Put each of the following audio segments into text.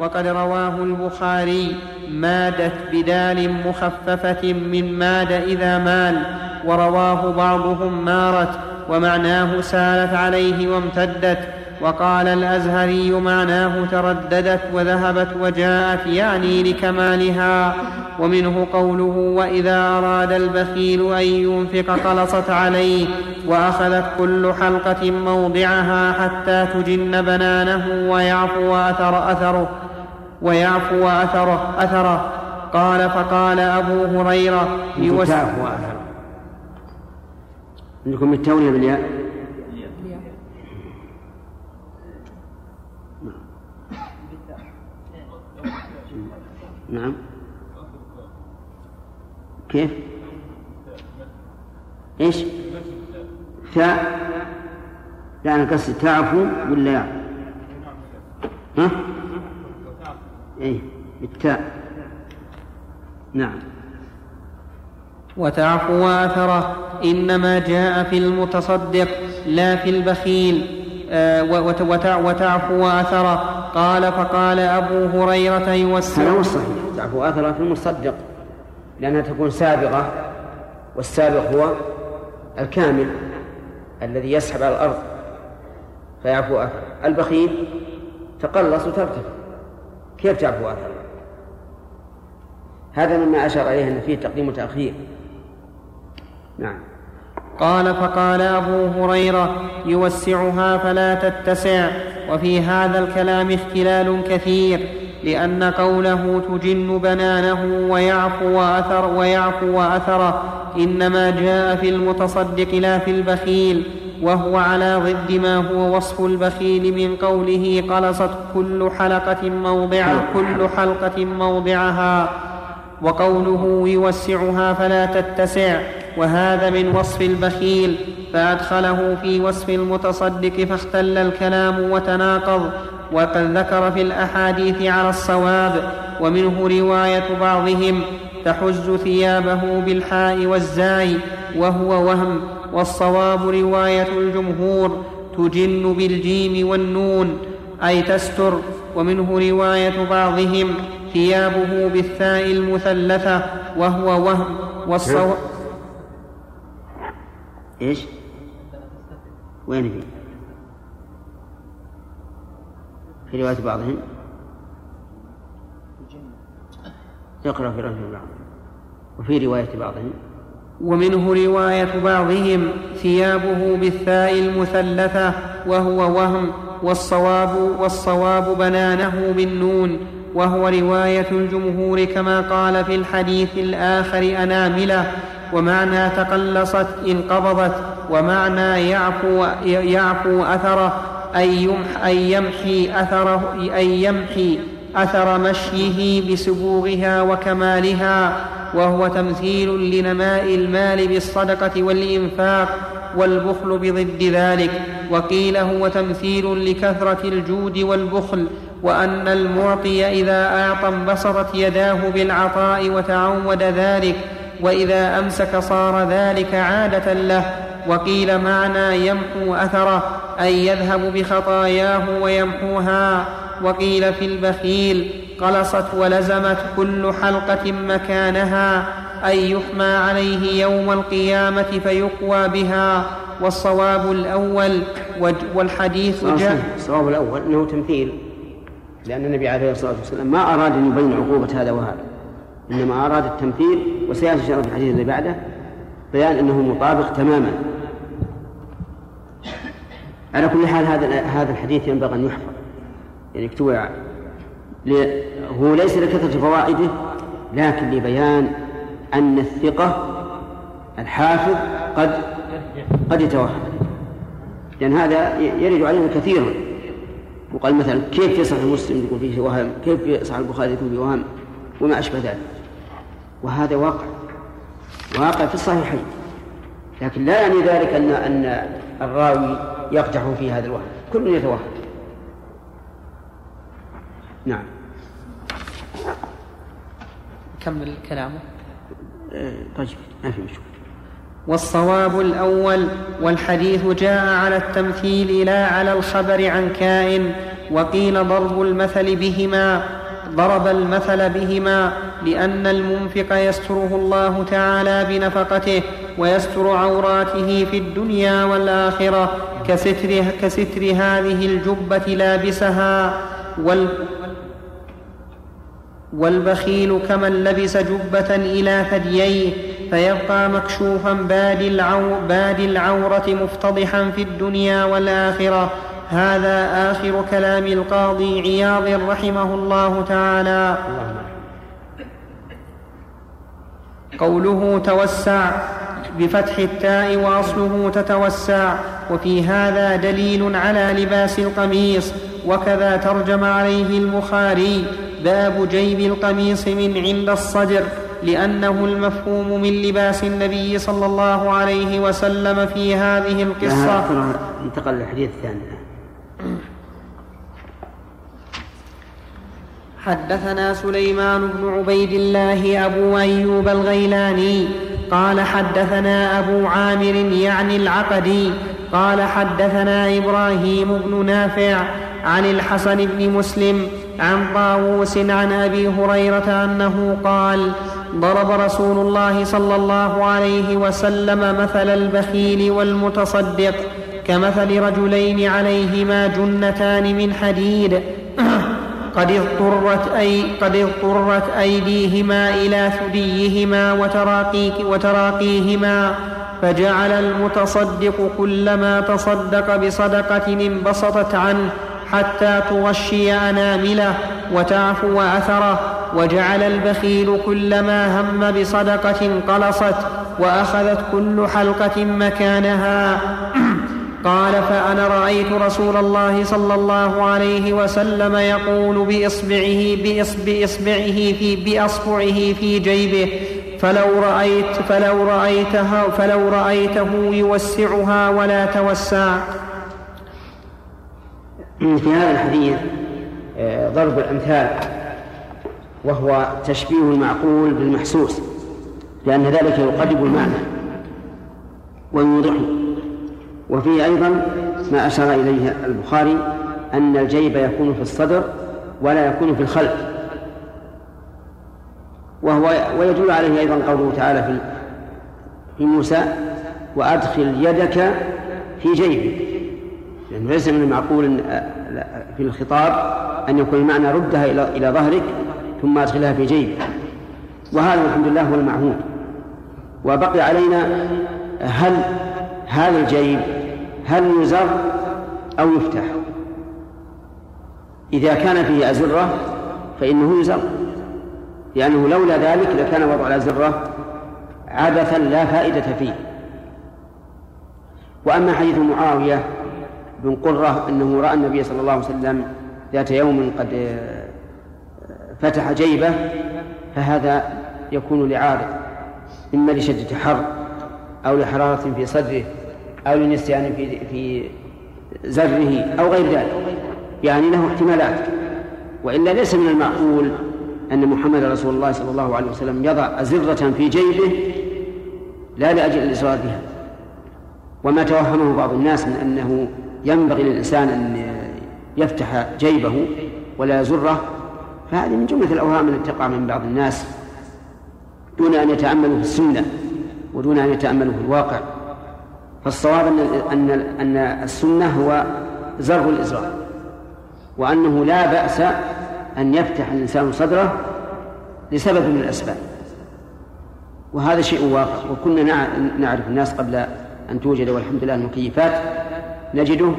وقد رواه البخاري مادت بدال مخففة من ماد إذا مال ورواه بعضهم مارت ومعناه سالت عليه وامتدت وقال الأزهري معناه ترددت وذهبت وجاءت يعني لكمالها ومنه قوله وإذا أراد البخيل أن ينفق قلصت عليه وأخذت كل حلقة موضعها حتى تجن بنانه ويعفو أثر أثره ويعفو أثره أثره. قال فقال أبو هريرة تعفو أثره. عندكم التوليه بالياء نعم. كيف؟ إيش؟ ثاء. لا أنا قصدي تعفو ولا؟ يعفو ها؟ اي بالتاء نعم. وتعفو آثره إنما جاء في المتصدق لا في البخيل. آه، وتعفو أثره. قال فقال أبو هريرة يوسع. هذا هو الصحيح. تعفو أثره في المصدق لأنها تكون سابقة والسابق هو الكامل الذي يسحب على الأرض. فيعفو أثره. البخيل تقلص وترتفع. كيف تعفو أثره؟ هذا مما أشار إليه أن فيه تقديم وتأخير. نعم. قال فقال أبو هريرة يوسعها فلا تتسع وفي هذا الكلام اختلال كثير لأن قوله تجن بنانه ويعفو أثر ويعفو أثره إنما جاء في المتصدق لا في البخيل وهو على ضد ما هو وصف البخيل من قوله قلصت كل حلقة موضع كل حلقة موضعها. وقوله يوسعها فلا تتسع وهذا من وصف البخيل. فأدخله في وصف المتصدق فاختل الكلام وتناقض وقد ذكر في الأحاديث على الصواب. ومنه رواية بعضهم تحز ثيابه بالحاء والزاي وهو وهم. والصواب رواية الجمهور تجن بالجيم والنون أي تستر ومنه رواية بعضهم ثيابه بالثاء المثلثة وهو وهم والصواب إيش؟ وين في؟ في رواية بعضهم؟ اقرأ في رواية بعضهم. وفي رواية بعضهم؟ ومنه رواية بعضهم ثيابه بالثاء المثلثة وهو وهم والصواب والصواب بنانه بالنون وهو رواية الجمهور كما قال في الحديث الآخر أناملة ومعنى تقلصت انقبضت ومعنى يعفو, يعفو أثره أي يمحي أثره أي يمحي أثر مشيه بسبوغها وكمالها وهو تمثيل لنماء المال بالصدقة والإنفاق والبخل بضد ذلك. وقيل هو تمثيل لكثرة الجود والبخل وأن المعطي إذا أعطى انبسطت يداه بالعطاء وتعود ذلك وإذا أمسك صار ذلك عادة له. وقيل معنى يمحو أثره أي يذهب بخطاياه ويمحوها. وقيل في البخيل قلصت ولزمت كل حلقة مكانها اي يحمى عليه يوم القيامة فيقوى بها والصواب الأول والحديث جاء الصواب الأول إنه تمثيل لأن النبي عليه الصلاة والسلام ما أراد أن يبين عقوبة هذا وهذا إنما أراد التمثيل وسيأتي في الحديث اللي بعده بيان أنه مطابق تماما. على كل حال هذا هذا الحديث ينبغي أن يحفظ يعني اكتبوا هو ليس لكثرة فوائده لكن لبيان أن الثقة الحافظ قد قد يتوهم. لأن هذا يرد علينا كثيرا. وقال مثلا كيف يصح المسلم يكون فيه وهم؟ كيف يصح البخاري يكون فيه وهم؟ وما أشبه ذلك. وهذا واقع. واقع في الصحيحين. لكن لا يعني ذلك أن أن الراوي يقدح في هذا الوهم. كل يتوهم. نعم. كمل كلامه. آه، طيب ما في مشكلة. والصواب الأول والحديث جاء على التمثيل لا على الخبر عن كائن وقيل ضرب المثل بهما ضرب المثل بهما لأن المنفق يستره الله تعالى بنفقته ويستر عوراته في الدنيا والآخرة كستر, كستر هذه الجبة لابسها وال والبخيل كمن لبس جبة إلى ثدييه فيبقى مكشوفا باد, العو العورة مفتضحا في الدنيا والآخرة. هذا آخر كلام القاضي عياض رحمه الله تعالى. قوله توسع بفتح التاء وأصله تتوسع وفي هذا دليل على لباس القميص وكذا ترجم عليه البخاري. باب جيب القميص من عند الصدر لأنه المفهوم من لباس النبي صلى الله عليه وسلم في هذه القصة. انتقل للحديث الثاني. حدثنا سليمان بن عبيد الله أبو أيوب الغيلاني قال حدثنا أبو عامر يعني العقدي قال حدثنا إبراهيم بن نافع عن الحسن بن مسلم عن طاووس عن أبي هريرة أنه قال ضرب رسول الله صلى الله عليه وسلم مثل البخيل والمتصدق كمثل رجلين عليهما جنتان من حديد. قد اضطرت, أي قد اضطرت أيديهما إلى ثديهما وتراقيك وتراقيهما فجعل المتصدق كلما تصدق بصدقة انبسطت عنه حتى تغشي أنامله وتعفو أثره وجعل البخيل كلما هم بصدقة قلصت وأخذت كل حلقة مكانها. قال فأنا رأيت رسول الله صلى الله عليه وسلم يقول بإصبعه بإصبعه في بأصبعه في جيبه فلو رأيت فلو رأيتها فلو رأيته يوسعها ولا توسع. في هذا الحديث آه، ضرب الأمثال وهو تشبيه المعقول بالمحسوس لأن ذلك يقرب المعنى ويوضحه. وفيه أيضا ما أشار إليه البخاري أن الجيب يكون في الصدر ولا يكون في الخلف. وهو ويدل عليه أيضا قوله تعالى في في موسى وأدخل يدك في جيبك. لأنه ليس من المعقول في الخطاب أن يكون المعنى ردها إلى إلى ظهرك ثم أدخلها في جيبك. وهذا الحمد لله هو المعهود. وبقي علينا هل هذا الجيب هل يزر أو يفتح؟ إذا كان فيه أزرة فإنه يزر. لأنه لولا ذلك لكان وضع الأزرة عبثا لا فائدة فيه. وأما حديث معاوية بن قرة أنه رأى النبي صلى الله عليه وسلم ذات يوم قد فتح جيبه فهذا يكون لعارض إما لشدة حر أو لحرارة في صدره أو لنسيان في في زره أو غير ذلك. يعني له احتمالات. وإلا ليس من المعقول أن محمد رسول الله صلى الله عليه وسلم يضع أزرة في جيبه لا لأجل الإصرار بها. وما توهمه بعض الناس من أنه ينبغي للإنسان أن يفتح جيبه ولا يزره فهذه من جملة الأوهام التي تقع من بعض الناس دون أن يتأملوا في السنة ودون أن يتأملوا في الواقع. فالصواب أن أن أن السنة هو زر الإزرار وأنه لا بأس أن يفتح الإنسان صدره لسبب من الأسباب. وهذا شيء واقع وكنا نعرف الناس قبل أن توجد والحمد لله المكيفات. نجده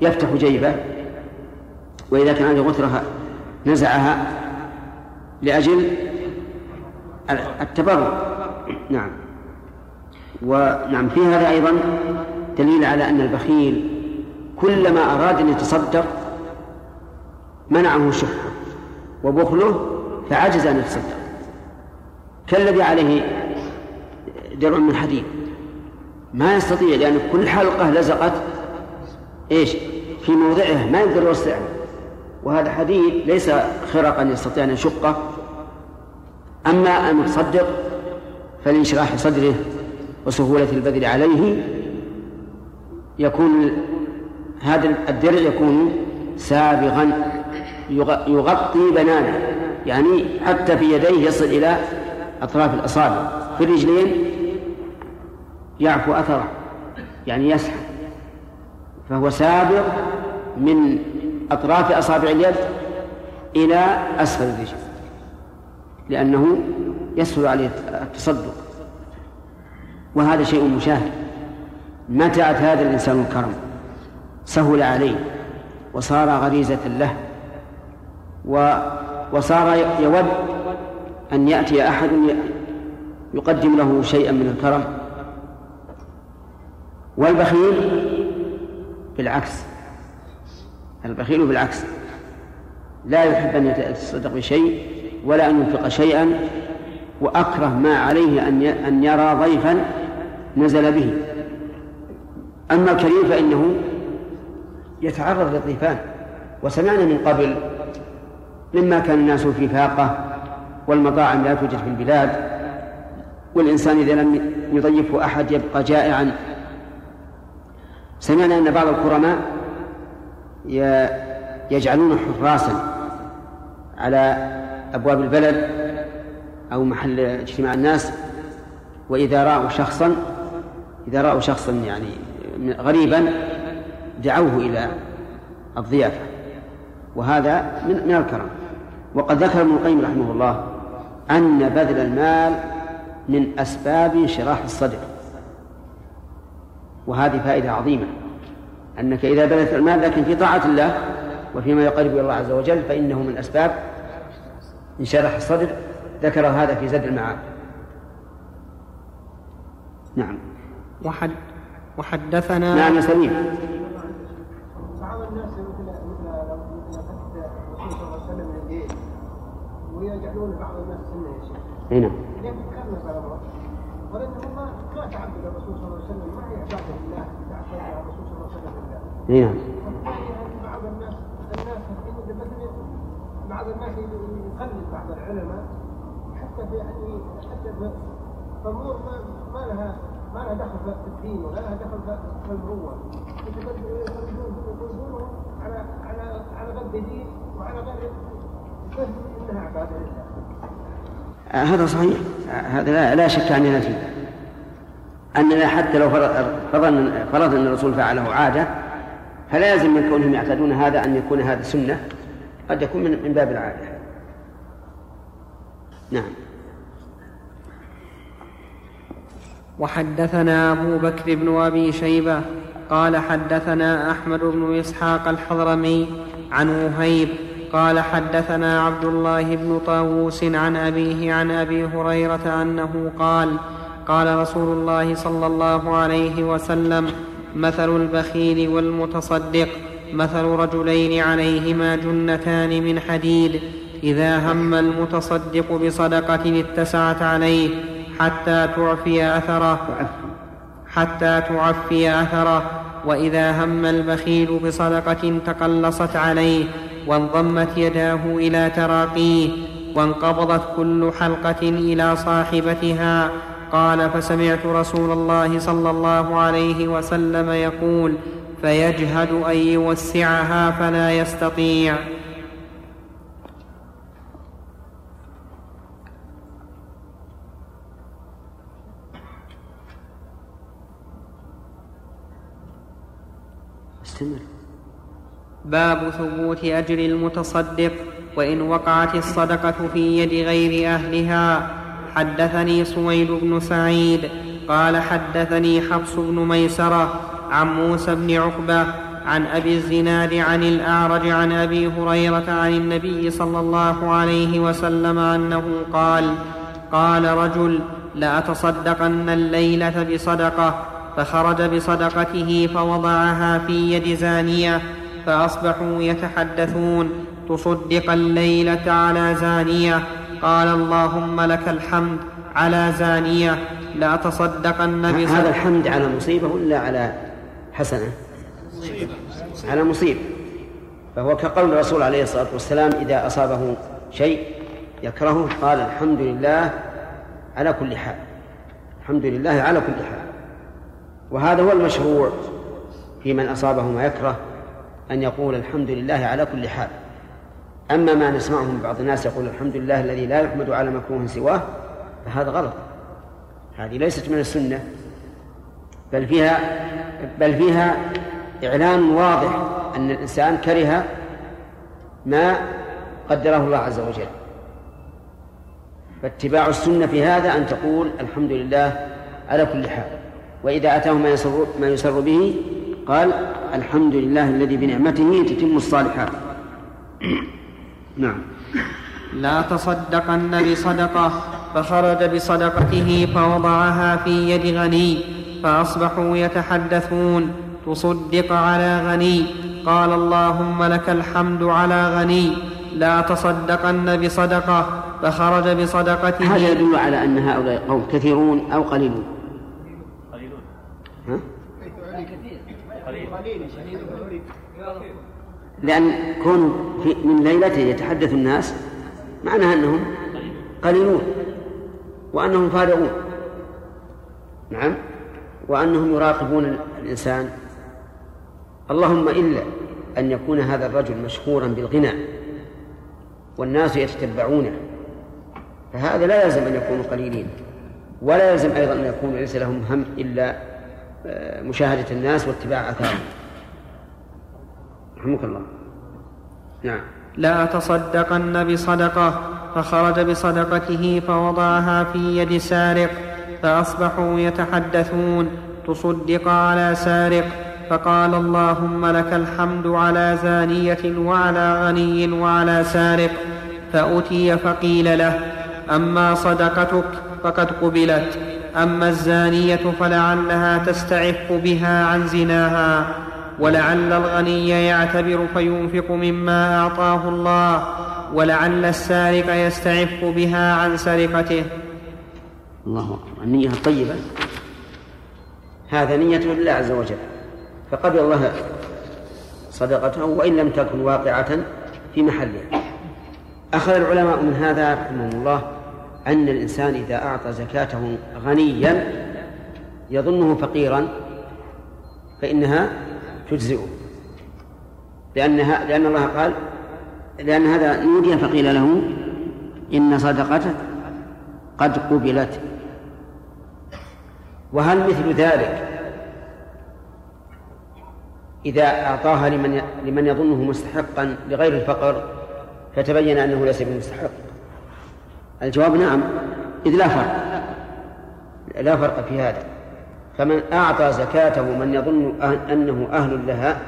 يفتح جيبه وإذا كان عنده غثرة نزعها لأجل التبرع. نعم. ونعم. في هذا أيضا دليل على أن البخيل كلما أراد أن يتصدق منعه الشح وبخله فعجز أن يتصدق. كالذي عليه درع من حديد. ما يستطيع لأن كل حلقة لزقت إيش؟ في موضعها ما يقدر يوسعها وهذا حديد ليس خرقا يستطيع أن يشقه أما المتصدق فلانشراح صدره وسهولة البذل عليه يكون هذا الدرع يكون سابغا يغطي بنانه. يعني حتى في يديه يصل إلى أطراف الأصابع. في الرجلين يعفو أثره يعني يسحب. فهو سابق من أطراف أصابع اليد إلى أسفل الرجل لأنه يسهل عليه التصدق. وهذا شيء مشاهد. متى أتى هذا الإنسان الكرم؟ سهل عليه وصار غريزة له و وصار يود أن يأتي أحد يقدم له شيئا من الكرم. والبخيل بالعكس. البخيل بالعكس. لا يحب أن يتصدق بشيء ولا أن ينفق شيئا وأكره ما عليه أن أن يرى ضيفا نزل به. أما الكريم فإنه يتعرض للضيفان. وسمعنا من قبل مما كان الناس في فاقة والمطاعم لا توجد في البلاد والإنسان إذا لم يضيفه أحد يبقى جائعا. سمعنا أن بعض الكرماء يجعلون حراسا على أبواب البلد أو محل اجتماع الناس وإذا رأوا شخصا إذا رأوا شخصا يعني غريبا دعوه إلى الضيافة. وهذا من من الكرم. وقد ذكر ابن القيم رحمه الله أن بذل المال من أسباب انشراح الصدر وهذه فائدة عظيمة أنك إذا بذلت المال لكن في طاعة الله وفيما يقرب إلى الله عز وجل فإنه من أسباب انشراح الصدر ذكر هذا في زاد المعاد. نعم. وحد وحدثنا نعم سليم بعض الناس مثل مثل الرسول صلى الله عليه وسلم من الجيش ويجعلون بعض الناس سنة يا شيخ. هنا ليه فكرنا تعبد الرسول صلى الله عليه وسلم ما هي عباده تعبد الرسول صلى الله عليه وسلم بالله. هنا بعض الناس الناس بعض الناس يقلد بعض العلماء حتى في يعني حتى في امور ما ما لها ما لها دخل في الدين ولا لها دخل في المروه يقلدونهم على على على غير دين وعلى غير فهم انها عباده لله هذا صحيح هذا لا, لا شك أننا فيه أننا حتى لو فرضنا فرض أن الرسول فعله عادة فلازم من كونهم يعتادون هذا أن يكون هذا سنة قد يكون من باب العادة. نعم. وحدثنا أبو بكر بن أبي شيبة قال حدثنا أحمد بن إسحاق الحضرمي عن وهيب قال حدثنا عبد الله بن طاووس عن أبيه عن أبي هريرة أنه قال قال رسول الله صلى الله عليه وسلم مثل البخيل والمتصدق مثل رجلين عليهما جنتان من حديد إذا هم المتصدق بصدقة اتسعت عليه حتى تعفي أثره حتى تعفي أثره وإذا هم البخيل بصدقة تقلصت عليه وانضمت يداه إلى تراقيه وانقبضت كل حلقة إلى صاحبتها قال فسمعت رسول الله صلى الله عليه وسلم يقول فيجهد أن يوسعها فلا يستطيع. استمر. باب ثبوت أجر المتصدق وإن وقعت الصدقة في يد غير أهلها. حدثني سويد بن سعيد قال حدثني حفص بن ميسرة عن موسى بن عقبة عن أبي الزناد عن الأعرج عن أبي هريرة عن النبي صلى الله عليه وسلم أنه قال قال رجل لأتصدقن الليلة بصدقة فخرج بصدقته فوضعها في يد زانية فأصبحوا يتحدثون تصدق الليلة على زانية. قال اللهم لك الحمد على زانية. لاتصدقن بصدقه هذا الحمد على مصيبة ولا على حسنة؟ على مصيبة. فهو كقول الرسول عليه الصلاة والسلام إذا أصابه شيء يكرهه قال الحمد لله على كل حال. الحمد لله على كل حال. وهذا هو المشروع في من أصابه ما يكره أن يقول الحمد لله على كل حال. أما ما نسمعه من بعض الناس يقول الحمد لله الذي لا يحمد على مكروه سواه فهذا غلط. هذه ليست من السنة بل فيها بل فيها إعلان واضح أن الإنسان كره ما قدره الله عز وجل. فاتباع السنة في هذا أن تقول الحمد لله على كل حال. وإذا أتاه ما يسر ما يسر به قال الحمد لله الذي بنعمته تتم الصالحات. نعم. لا تصدقن بصدقة فخرج بصدقته فوضعها في يد غني فأصبحوا يتحدثون تصدق على غني قال اللهم لك الحمد على غني لا تصدقن بصدقة فخرج بصدقته. هذا يدل على أن هؤلاء قوم كثيرون أو قليلون. قليلون. ها؟ لأن كون في من ليلته يتحدث الناس معناها أنهم قليلون وأنهم فارغون. نعم؟ وأنهم يراقبون الإنسان. اللهم إلا أن يكون هذا الرجل مشهورا بالغنى والناس يتتبعونه فهذا لا يلزم أن يكونوا قليلين ولا يلزم أيضا أن يكون ليس لهم هم إلا آه، مشاهدة الناس واتباع آثارهم. رحمك الله نعم. لا تصدقن بصدقة فخرج بصدقته فوضعها في يد سارق فأصبحوا يتحدثون تصدق على سارق فقال اللهم لك الحمد على زانية وعلى غني وعلى سارق فأتي فقيل له أما صدقتك فقد قبلت أما الزانية فلعلها تستعف بها عن زناها. ولعل الغني يعتبر فينفق مما أعطاه الله ولعل السارق يستعف بها عن سرقته. الله أكبر. النية الطيبة. هذا نية لله عز وجل. فقبل الله صدقته وإن لم تكن واقعة في محلها أخذ العلماء من هذا رحمهم الله أن الإنسان إذا أعطى زكاته غنيا يظنه فقيرا فإنها تجزئه. لأنها لأن الله قال لأن هذا نودي فقيل له إن صدقتك قد قبلت. وهل مثل ذلك إذا أعطاها لمن لمن يظنه مستحقا لغير الفقر فتبين أنه ليس بمستحق؟ الجواب نعم إذ لا فرق. لا فرق في هذا. فمن أعطى زكاته من يظن أنه أهل لها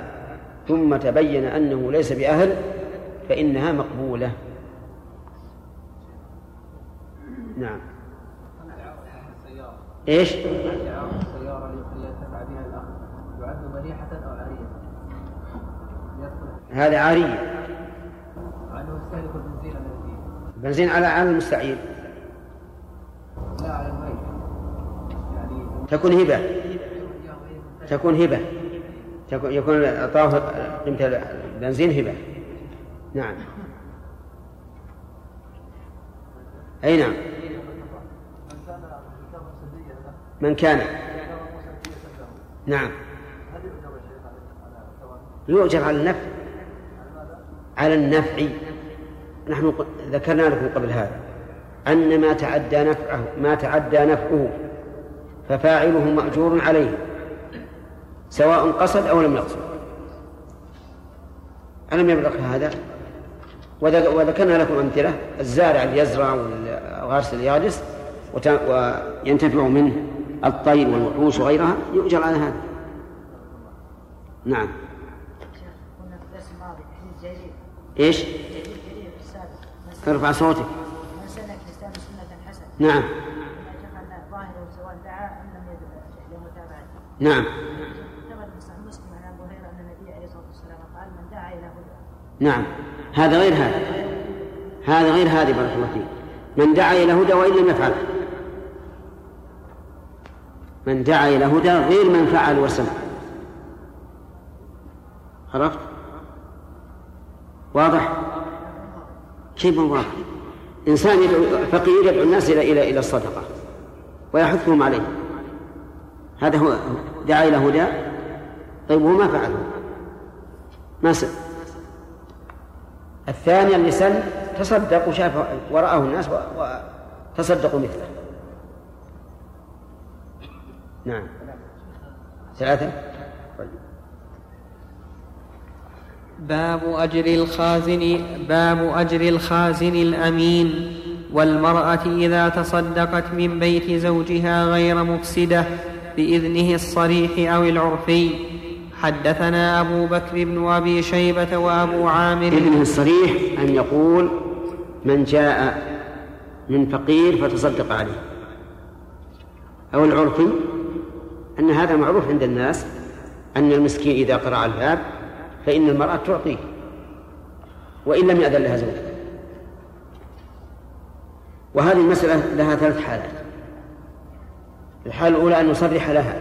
ثم تبين أنه ليس بأهل فإنها مقبولة. نعم. إيش؟ هذا عارية بنزين على على المستعير. لا على الميت. تكون هبة. تكون هبة. تكون يكون إعطاه قيمة البنزين هبة. نعم. أي نعم. من كان. نعم. يؤجر على النفع. على النفع. نحن ذكرنا لكم قبل هذا أن ما تعدى نفعه ما تعدى نفعه ففاعله مأجور عليه سواء قصد أو لم يقصد. ألم يبلغ هذا؟ وذكرنا لكم أمثلة الزارع اللي يزرع والغارس اللي يغرس وينتفع منه الطير والوحوش وغيرها يؤجر على هذا. نعم. إيش؟ ارفع صوتك. نعم. نعم. نعم. هذا غير هذا. هذا غير هذه بارك الله فيك. من دعا إلى هدى وإن لم يفعل. من دعا إلى هدى غير من فعل وسمع. عرفت؟ واضح؟ كيف واضح؟ إنسان يدعو فقير يدعو الناس إلى إلى إلى الصدقة ويحثهم عليه. هذا هو دعا إلى هدى؟ طيب وما فعله؟ ما سأل الثاني اللي سن تصدق وشاف ورآه الناس وتصدقوا مثله. نعم. ثلاثة. باب أجر الخازن باب أجر الخازن الأمين. والمرأة إذا تصدقت من بيت زوجها غير مفسدة بإذنه الصريح أو العرفي. حدثنا أبو بكر بن أبي شيبة وأبو عامر. إذنه الصريح أن يقول من جاء من فقير فتصدق عليه. أو العرفي أن هذا معروف عند الناس أن المسكين إذا قرع الباب فإن المرأة تعطيه وإن لم يأذن لها زوجها. وهذه المسألة لها ثلاث حالات. الحالة الأولى أن يصرح لها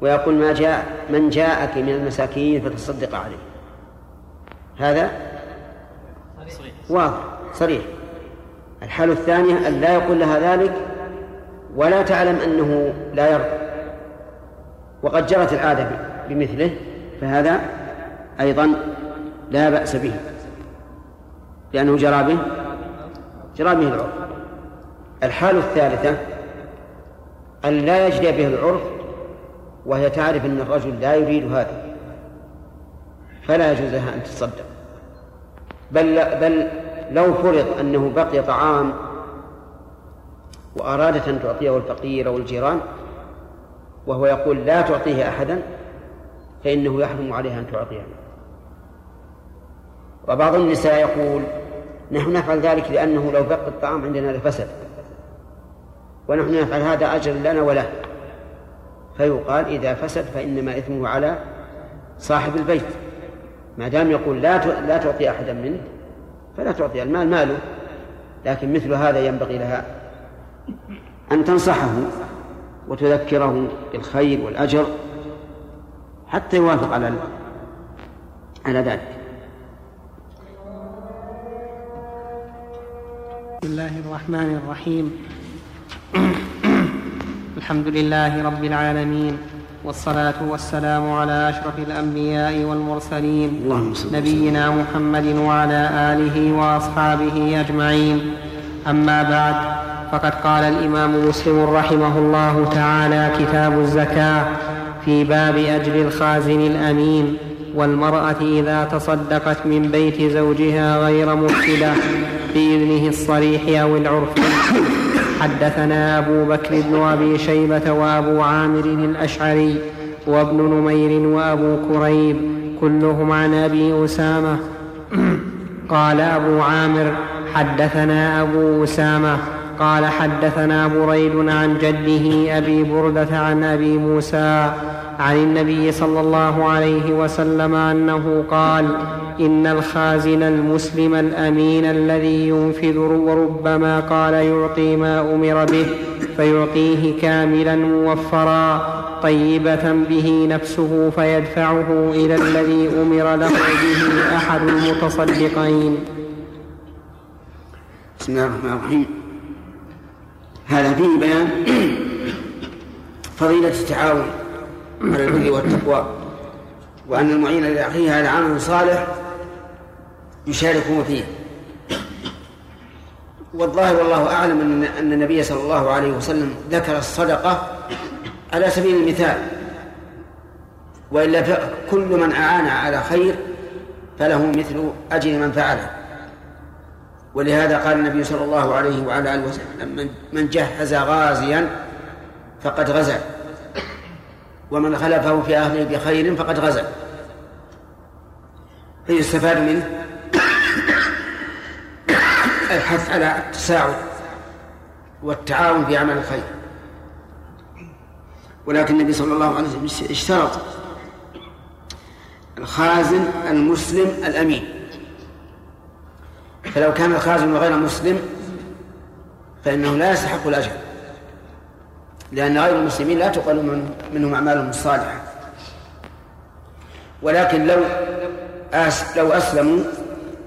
ويقول ما جاء من جاءك من المساكين فتصدق عليه. هذا واضح صريح. الحالة الثانية أن لا يقول لها ذلك ولا تعلم أنه لا يرضى. وقد جرت العادة بمثله فهذا أيضا لا بأس به. لأنه جرى به جرى به العرف. الحالة الثالثة أن لا يجري به العرف وهي تعرف أن الرجل لا يريد هذا. فلا يجوز لها أن تصدق بل بل لو فرض أنه بقي طعام وأرادت أن تعطيه الفقير أو الجيران وهو يقول لا تعطيه أحدا فإنه يحرم عليها أن تعطيه. وبعض النساء يقول نحن نفعل ذلك لأنه لو بقي الطعام عندنا لفسد. ونحن نفعل هذا أجر لنا وله. فيقال إذا فسد فإنما إثمه على صاحب البيت. ما دام يقول لا لا تعطي أحدا منه فلا تعطي المال ماله. لكن مثل هذا ينبغي لها أن تنصحه وتذكره بالخير والأجر حتى يوافق على على ذلك. بسم الله الرحمن الرحيم. الحمد لله رب العالمين والصلاة والسلام على أشرف الأنبياء والمرسلين نبينا محمد وعلى آله وأصحابه أجمعين. أما بعد فقد قال الإمام مسلم رحمه الله تعالى كتاب الزكاة في باب أجر الخازن الأمين والمرأة إذا تصدقت من بيت زوجها غير مفسدة بإذنه الصريح أو العرفي حدثنا أبو بكر بن أبي شيبة وأبو عامر الأشعري وابن نمير وأبو كريب كلهم عن أبي أسامة. قال أبو عامر حدثنا أبو أسامة. قال حدثنا بريد عن جده أبي بردة عن أبي موسى. عن النبي صلى الله عليه وسلم أنه قال إن الخازن المسلم الأمين الذي ينفذ وربما قال يعطي ما أمر به فيعطيه كاملا موفرا طيبة به نفسه فيدفعه إلى الذي أمر له به أحد المتصدقين. بسم الله الرحمن الرحيم. هذا فيه بيان فضيلة التعاون. على البر والتقوى وأن المعين لأخيه على عمل صالح يشاركه فيه. والظاهر والله أعلم أن أن النبي صلى الله عليه وسلم ذكر الصدقة على سبيل المثال. وإلا فكل من أعان على خير فله مثل أجر من فعله. ولهذا قال النبي صلى الله عليه وعلى آله وسلم من جهز غازيا فقد غزا. ومن خلفه في أهله بخير فقد غزا فيستفاد منه. الحث على التساعد والتعاون في عمل الخير. ولكن النبي صلى الله عليه وسلم اشترط الخازن المسلم الأمين. فلو كان الخازن غير مسلم فإنه لا يستحق الأجر. لأن غير المسلمين لا تقبل من منهم أعمالهم الصالحة. ولكن لو أس لو أسلموا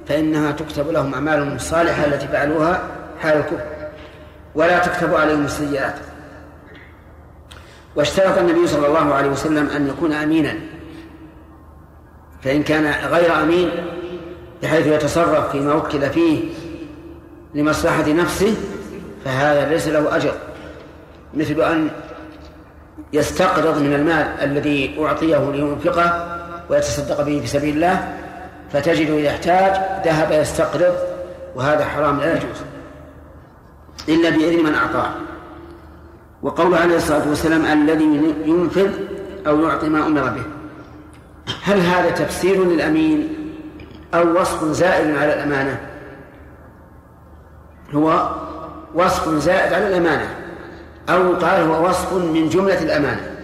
فإنها تكتب لهم أعمالهم الصالحة التي فعلوها حال الكفر. ولا تكتب عليهم السيئات. واشترط النبي صلى الله عليه وسلم أن يكون أمينا. فإن كان غير أمين بحيث يتصرف فيما وكل فيه لمصلحة نفسه فهذا ليس له أجر. مثل أن يستقرض من المال الذي أعطيه لينفقه ويتصدق به في سبيل الله فتجد إذا احتاج ذهب يستقرض وهذا حرام لا يجوز إلا بإذن من أعطاه. وقوله عليه الصلاة والسلام الذي ينفذ أو يعطي ما أمر به. هل هذا تفسير للأمين أو وصف زائد على الأمانة؟ هو وصف زائد على الأمانة. أو قال هو وصف من جملة الأمانة.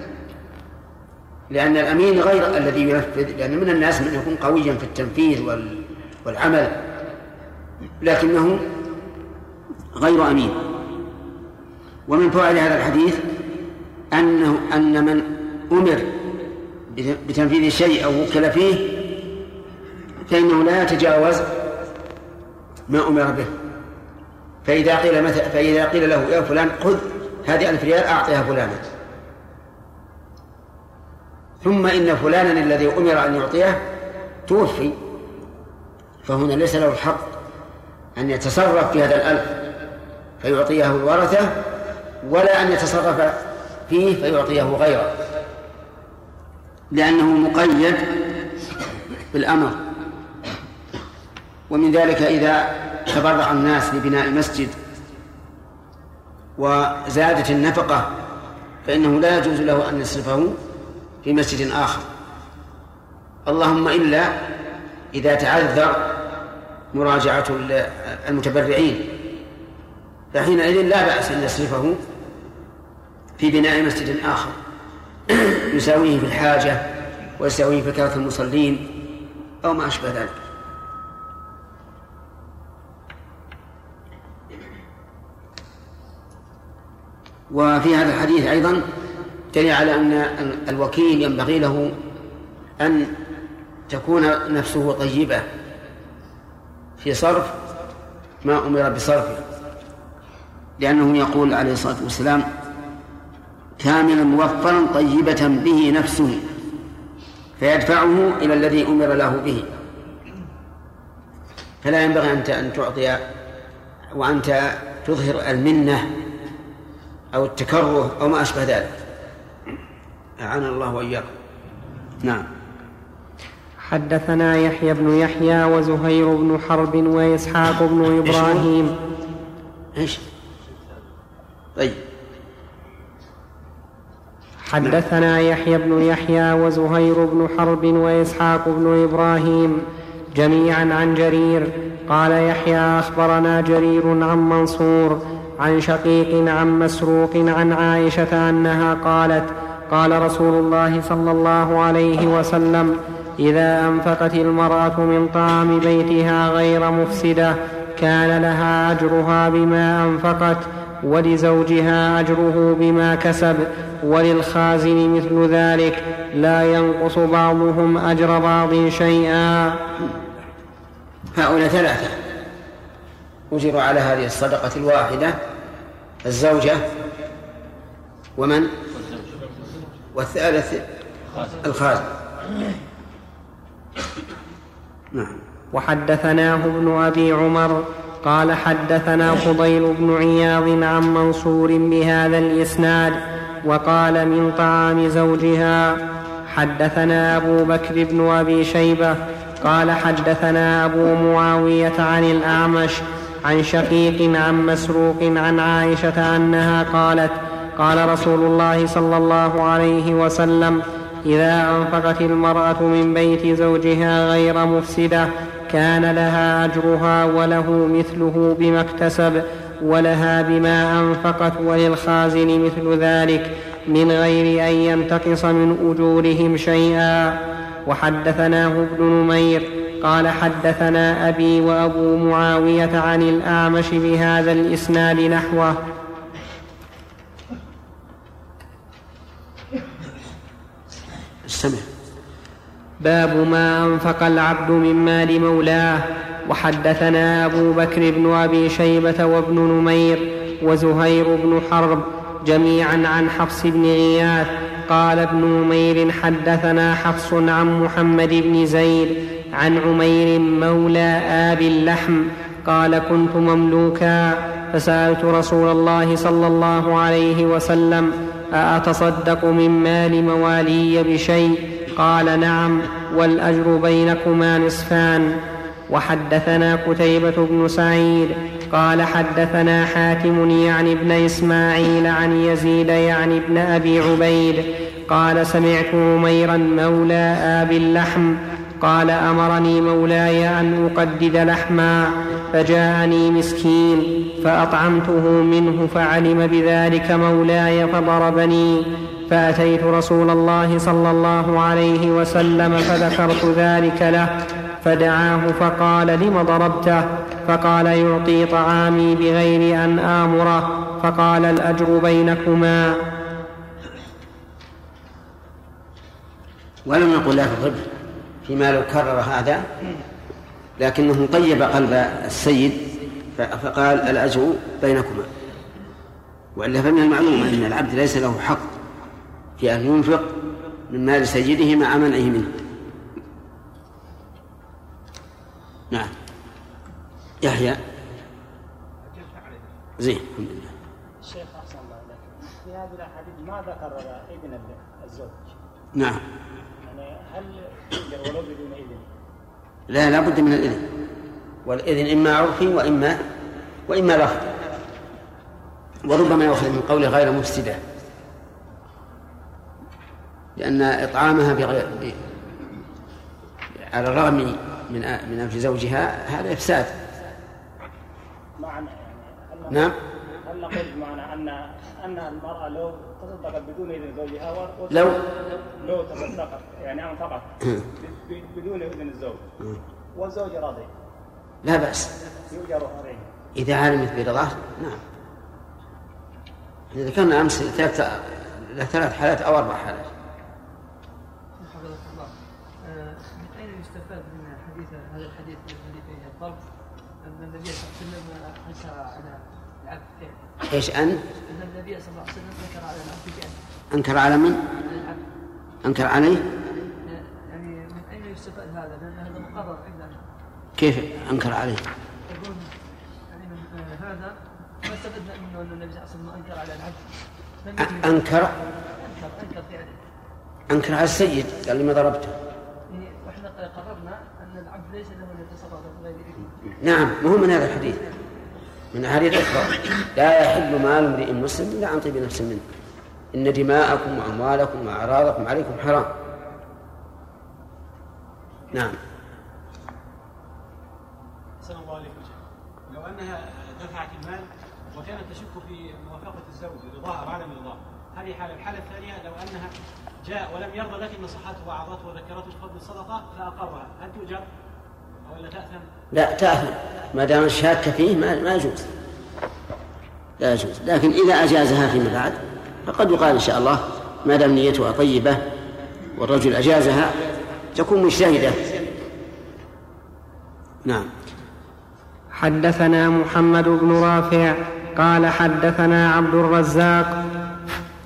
لأن الأمين غير الذي ينفذ لأن من الناس من يكون قويا في التنفيذ والعمل لكنه غير أمين. ومن فوائد هذا الحديث أنه أن من أمر بتنفيذ شيء أو وكل فيه فإنه لا يتجاوز ما أمر به. فإذا قيل مثلا فإذا قيل له يا فلان خذ هذه ألف ريال أعطيها فلانا ثم إن فلانا الذي أمر أن يعطيه توفي. فهنا ليس له الحق أن يتصرف في هذا الألف فيعطيه الورثة ولا أن يتصرف فيه فيعطيه غيره. لأنه مقيد بالأمر. ومن ذلك إذا تبرع الناس لبناء المسجد وزادت النفقة فإنه لا يجوز له أن يصرفه في مسجد آخر. اللهم إلا إذا تعذر مراجعة المتبرعين. فحينئذ لا بأس أن يصرفه في بناء مسجد آخر. يساويه في الحاجة ويساويه في كثرة المصلين أو ما أشبه ذلك. وفي هذا الحديث أيضا دليل على أن الوكيل ينبغي له أن تكون نفسه طيبة في صرف ما أمر بصرفه لأنه يقول عليه الصلاة والسلام كاملا موفرا طيبة به نفسه فيدفعه إلى الذي أمر له به. فلا ينبغي أنت أن تعطي وأنت تظهر المنة أو التكره أو ما أشبه ذلك. أعان الله وإياكم. نعم. حدثنا يحيى بن يحيى وزهير بن حرب وإسحاق بن إبراهيم. إيش؟ طيب. حدثنا يحيى بن يحيى وزهير بن حرب وإسحاق بن إبراهيم جميعا عن جرير. قال يحيى أخبرنا جرير عن منصور عن شقيق عن مسروق عن عائشة أنها قالت قال رسول الله صلى الله عليه وسلم إذا أنفقت المرأة من طعام بيتها غير مفسدة كان لها أجرها بما أنفقت ولزوجها أجره بما كسب وللخازن مثل ذلك لا ينقص بعضهم أجر بعض شيئا. هؤلاء ثلاثة. أجروا على هذه الصدقة الواحدة الزوجة ومن؟ والثالث الخازن. نعم. وحدثناه ابن أبي عمر قال حدثنا فضيل بن عياض عن منصور بهذا الإسناد وقال من طعام زوجها حدثنا أبو بكر بن أبي شيبة قال حدثنا أبو معاوية عن الأعمش عن شقيق عن مسروق عن عائشة أنها قالت قال رسول الله صلى الله عليه وسلم إذا أنفقت المرأة من بيت زوجها غير مفسدة كان لها أجرها وله مثله بما اكتسب ولها بما أنفقت وللخازن مثل ذلك من غير أن ينتقص من أجورهم شيئا. وحدثناه ابن نمير قال حدثنا أبي وأبو معاوية عن الأعمش بهذا الإسناد نحوه. السمع باب ما أنفق العبد من مال مولاه. وحدثنا أبو بكر بن أبي شيبة وابن نمير وزهير بن حرب جميعا عن حفص بن غياث. قال ابن عمير حدثنا حفص عن محمد بن زيد عن عمير مولى آبي اللحم قال كنت مملوكا فسألت رسول الله صلى الله عليه وسلم أأتصدق من مال موالي بشيء؟ قال نعم والأجر بينكما نصفان. وحدثنا قتيبة بن سعيد قال حدثنا حاتم يعني ابن إسماعيل عن يزيد يعني ابن أبي عبيد قال سمعت عميرا مولى آبي اللحم قال أمرني مولاي أن أقدد لحما فجاءني مسكين فأطعمته منه فعلم بذلك مولاي فضربني فأتيت رسول الله صلى الله عليه وسلم فذكرت ذلك له فدعاه فقال لم ضربته؟ فقال يعطي طعامي بغير أن آمره فقال الأجر بينكما. ولم نقل لا تضرب فيما لو كرر هذا لكنه طيب قلب السيد فقال الاجر بينكما. وإلا فمن المعلوم أن العبد ليس له حق في أن ينفق من مال سيده مع منعه منه. نعم. يحيى. زين الحمد لله. الشيخ أحسن الله عليك في هذه الأحاديث ما ذكر اذن الزوج؟ نعم يعني هل يقدر ولو بدون اذن؟ لا لا بد من الإذن. والإذن إما عرفي وإما وإما لفظي وربما يؤخذ من قوله غير مفسدة. لأن إطعامها بغير على الرغم من من أنف زوجها هذا إفساد. معنى يعني. نعم. هل نقول بمعنى أن أن المرأة لو تصدقت بدون إذن زوجها. لو لو تصدقت يعني أنفقت بدون إذن الزوج والزوج راضي لا بأس يؤجر عليه إذا علمت برضاه نعم ذكرنا أمس ثلاث ثلاث حالات أو أربع حالات النبي صلى الله عليه وسلم أنكر على العبد إيش أن؟ أن النبي صلى الله عليه وسلم أنكر على من؟ أنكر عليه؟ يعني من اين يستفاد هذا؟ لأن هذا مقرر عندنا كيف أنكر عليه؟ يقول يعني من هذا ما استفدنا منه ان النبي صلى الله عليه وسلم أنكر على العبد أ- أنكر انكر انكر فعله انكر على السيد قال لي ما ضربته وإحنا قررنا ان العبد ليس له ان يتصرف بغير اذن نعم مو من هذا الحديث من أحاديث أخرى لا يحل مال امرئ مسلم إلا عن طيب نفس منه إن دماءكم وأموالكم وأعراضكم عليكم حرام. نعم. الله عليكم لو أنها دفعت المال وكانت تشك في موافقة الزوج رضاها أو عدم رضاها هذه حالة الحالة الثانية؟ لو أنها جاء ولم يرضى لكن نصحته وأعظته وذكرته بفضل الصدقة فأقرها هل تؤجر؟ ولا تأثم؟ لا تأثم. ما دام شاك فيه ما, ما يجوز. لا يجوز. لكن إذا أجازها فيما بعد فقد يقال إن شاء الله ما دام نيتها طيبة والرجل أجازها تكون مجتهدة. نعم. حدثنا محمد بن رافع قال حدثنا عبد الرزاق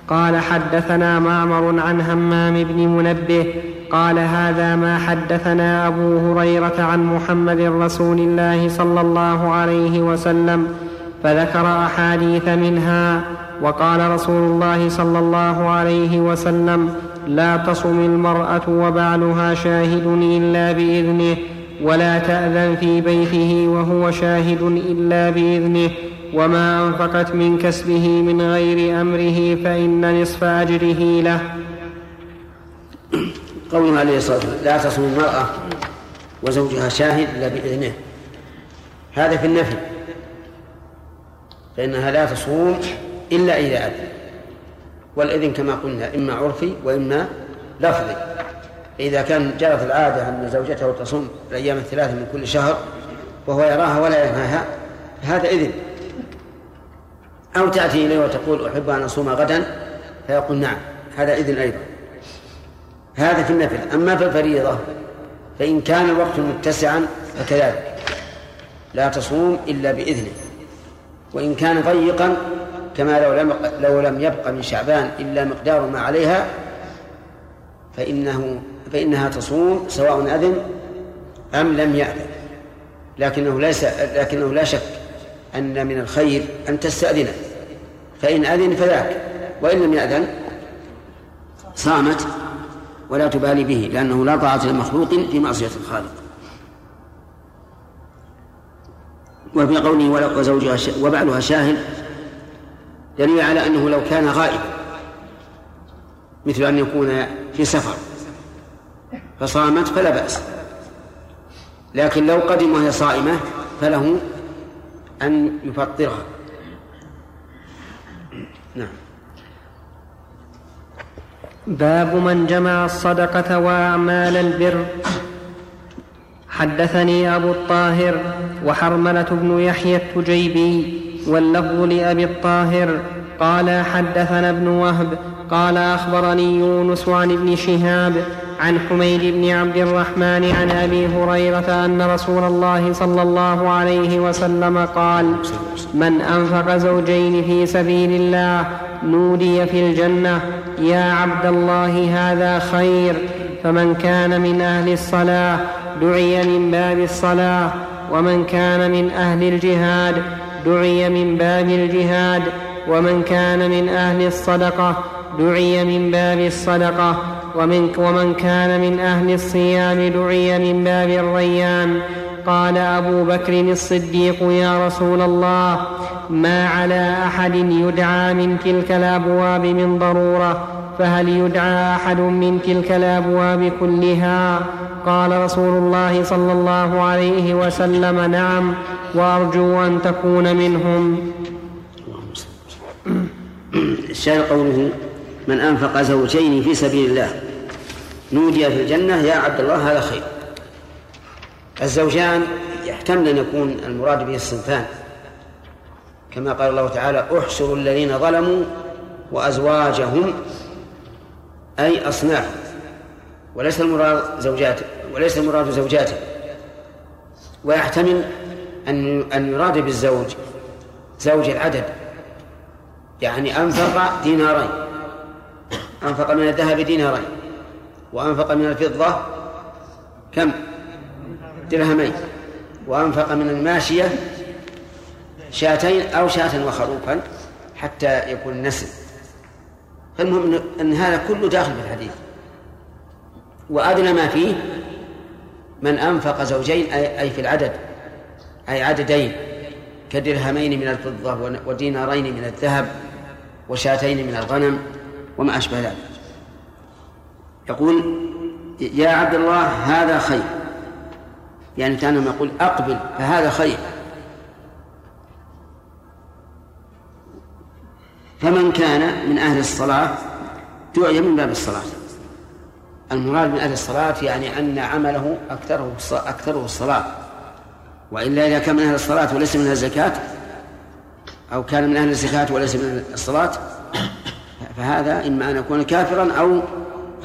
قال حدثنا معمر عن همام بن منبه قال هذا ما حدثنا أبو هريرة عن محمد رسول الله صلى الله عليه وسلم فذكر أحاديث منها وقال رسول الله صلى الله عليه وسلم لا تصم المرأة وبعلها شاهد إلا بإذنه ولا تأذن في بيته وهو شاهد إلا بإذنه وما أنفقت من كسبه من غير أمره فإن نصف أجره له. قوله عليه الصلاة والسلام لا تصم المرأة وزوجها شاهد إلا بإذنه. هذا في النفي. فإنها لا تصوم إلا إذا أذن. والإذن كما قلنا إما عرفي وإما لفظي. إذا كان جرت العادة أن زوجته تصوم الأيام الثلاثة من كل شهر وهو يراها ولا ينهاها هذا إذن. أو تأتي إليه وتقول أحب أن أصوم غدا فيقول نعم هذا إذن أيضا. هذا في النفل. أما في الفريضة فإن كان الوقت متسعا فكذلك. لا تصوم إلا بإذنه. وإن كان ضيقا كما لو لم لو لم يبق من شعبان إلا مقدار ما عليها فإنه فإنها تصوم سواء أذن أم لم يأذن. لكنه ليس لكنه لا شك أن من الخير أن تستأذن. فإن أذن فذاك وإن لم يأذن صامت ولا تبالي به لأنه لا طاعة لمخلوق في معصية الخالق. وفي قوله وزوجها وبعلها شاهد دليل على أنه لو كان غائبا مثل أن يكون في سفر فصامت فلا بأس. لكن لو قدم وهي صائمة فله أن يفطرها. نعم. باب من جمع الصدقة وأعمال البر. حدثني أبو الطاهر وحرملة بن يحيى التجيبي واللفظ لأبي الطاهر قال حدثنا ابن وهب قال أخبرني يونس عن ابن شهاب عن حميد بن عبد الرحمن عن أبي هريرة أن رسول الله صلى الله عليه وسلم قال من أنفق زوجين في سبيل الله نودي في الجنة يا عبد الله هذا خير فمن كان من أهل الصلاة دعي من باب الصلاة ومن كان من أهل الجهاد دعي من باب الجهاد ومن كان من أهل الصدقة دعي من باب الصدقة ومن, ومن كان من أهل الصيام دعي من باب الريان. قال أبو بكر الصديق يا رسول الله ما على أحد يدعى من تلك الأبواب من ضرورة فهل يدعى أحد من تلك الأبواب كلها؟ قال رسول الله صلى الله عليه وسلم نعم وأرجو أن تكون منهم. الشاهد قوله من أنفق زوجين في سبيل الله نودي في الجنة يا عبد الله هذا خير. الزوجان يحتمل أن يكون المراد به الصنفان. كما قال الله تعالى احشروا الذين ظلموا وأزواجهم أي أصناف وليس المراد زوجات وليس المراد زوجاته. ويحتمل أن أن يراد بالزوج زوج العدد يعني أنفق دينارين أنفق من الذهب دينارين وأنفق من الفضة كم؟ درهمين وأنفق من الماشية شاتين أو شاة وخروفا حتى يكون النسل فالمهم أن هذا كله داخل في الحديث. وأدنى ما فيه من أنفق زوجين أي في العدد أي عددين كدرهمين من الفضة ودينارين من الذهب وشاتين من الغنم وما أشبه ذلك. يقول يا عبد الله هذا خير. يعني كان يقول أقبل فهذا خير. فمن كان من أهل الصلاة دعي من باب الصلاة. المراد من أهل الصلاة يعني أن عمله أكثره أكثره الصلاة. وإلا إذا كان من أهل الصلاة وليس من أهل الزكاة أو كان من أهل الزكاة وليس من الصلاة فهذا إما أن يكون كافرا أو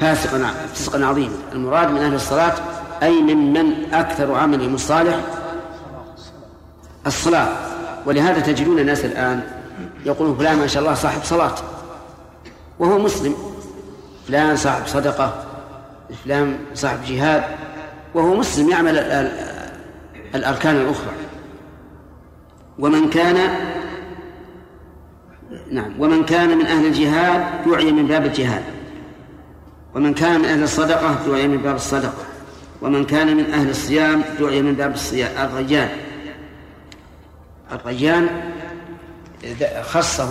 فاسقا فسقا عظيما. المراد من أهل الصلاة أي ممن أكثر عملهم الصالح الصلاة. ولهذا تجدون الناس الآن يقولون فلان ما شاء الله صاحب صلاة. وهو مسلم. فلان صاحب صدقة. فلان صاحب جهاد. وهو مسلم يعمل الأركان الأخرى. ومن كان نعم ومن كان من أهل الجهاد دعي من باب الجهاد. ومن كان من أهل الصدقة دعي من باب الصدقة. ومن كان من أهل الصيام دعي من باب الصيام. الريان الريان خصه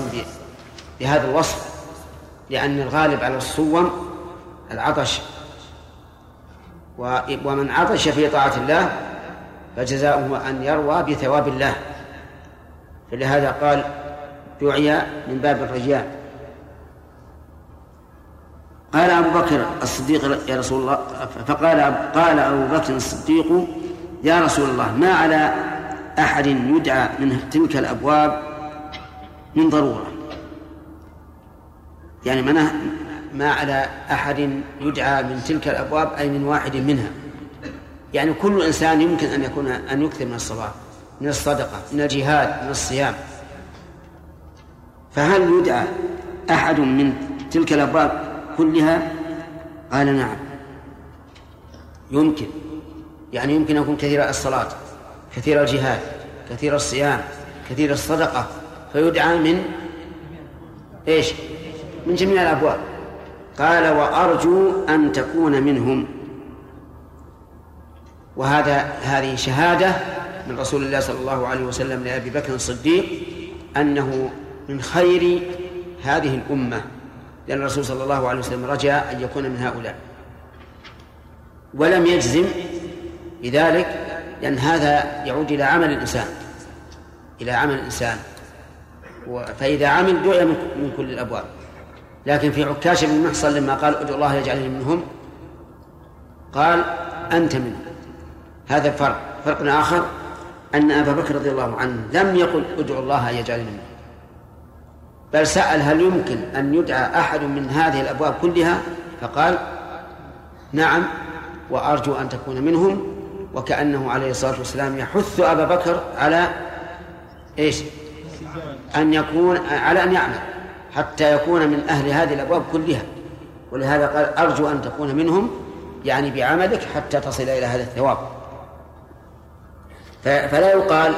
بهذا الوصف لأن الغالب على الصوم العطش. ومن عطش في طاعة الله فجزاؤه أن يروى بثواب الله. فلهذا قال دعي من باب الرجال قال أبو بكر الصديق يا رسول الله فقال قال أبو بكر الصديق يا رسول الله ما على أحد يدعى من تلك الأبواب من ضرورة. يعني ما ما على أحد يدعى من تلك الأبواب أي من واحد منها. يعني كل إنسان يمكن أن يكون أن يكثر من الصلاة من الصدقة من الجهاد من الصيام. فهل يدعى أحد من تلك الأبواب كلها؟ قال نعم. يمكن. يعني يمكن أن يكون كثير الصلاة كثير الجهاد كثير الصيام كثير الصدقة. فيدعى من إيش؟ من جميع الأبواب. قال وأرجو أن تكون منهم. وهذا هذه شهادة من رسول الله صلى الله عليه وسلم لأبي بكر الصديق أنه من خير هذه الأمة لأن الرسول صلى الله عليه وسلم رجا أن يكون من هؤلاء. ولم يجزم بذلك لأن هذا يعود إلى عمل الإنسان إلى عمل الإنسان. فإذا عمل دعي من كل الأبواب. لكن في عكاش بن محصن لما قال ادعو الله يجعلني منهم قال أنت منهم. هذا فرق. فرق آخر أن أبا بكر رضي الله عنه لم يقل ادعو الله يجعلني منهم. بل سأل هل يمكن أن يدعى أحد من هذه الأبواب كلها؟ فقال نعم وأرجو أن تكون منهم وكأنه عليه الصلاة والسلام يحث أبا بكر على إيش؟ أن يكون على أن يعمل حتى يكون من أهل هذه الأبواب كلها. ولهذا قال أرجو أن تكون منهم يعني بعملك حتى تصل إلى هذا الثواب. فلا يقال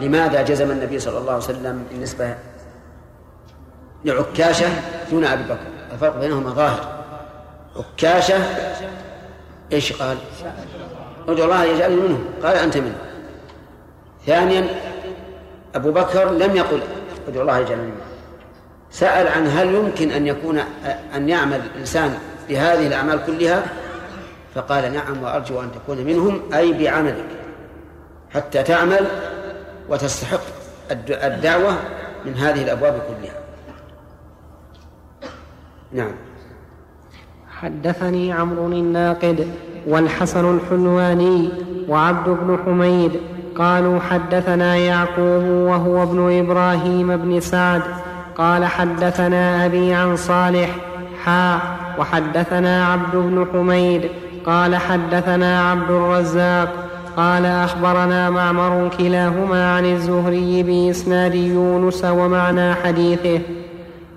لماذا جزم النبي صلى الله عليه وسلم بالنسبة لعكاشة دون أبي بكر؟ الفرق بينهما ظاهر. عكاشة إيش قال؟ ادعو الله يجعلني منهم. قال أنت منه ثانيا أبو بكر لم يقل ادعو الله يجعلني منه سأل عن هل يمكن أن يكون أن يعمل الإنسان بهذه الأعمال كلها؟ فقال نعم وأرجو أن تكون منهم أي بعملك حتى تعمل وتستحق الدعوة من هذه الأبواب كلها. نعم. حدثني عمرو الناقد والحسن الحلواني وعبد بن حميد قالوا حدثنا يعقوب وهو ابن إبراهيم بن سعد. قال حدثنا أبي عن صالح. حا وحدثنا عبد بن حميد. قال حدثنا عبد الرزاق. قال أخبرنا معمر كلاهما عن الزهري بإسناد يونس ومعنى حديثه.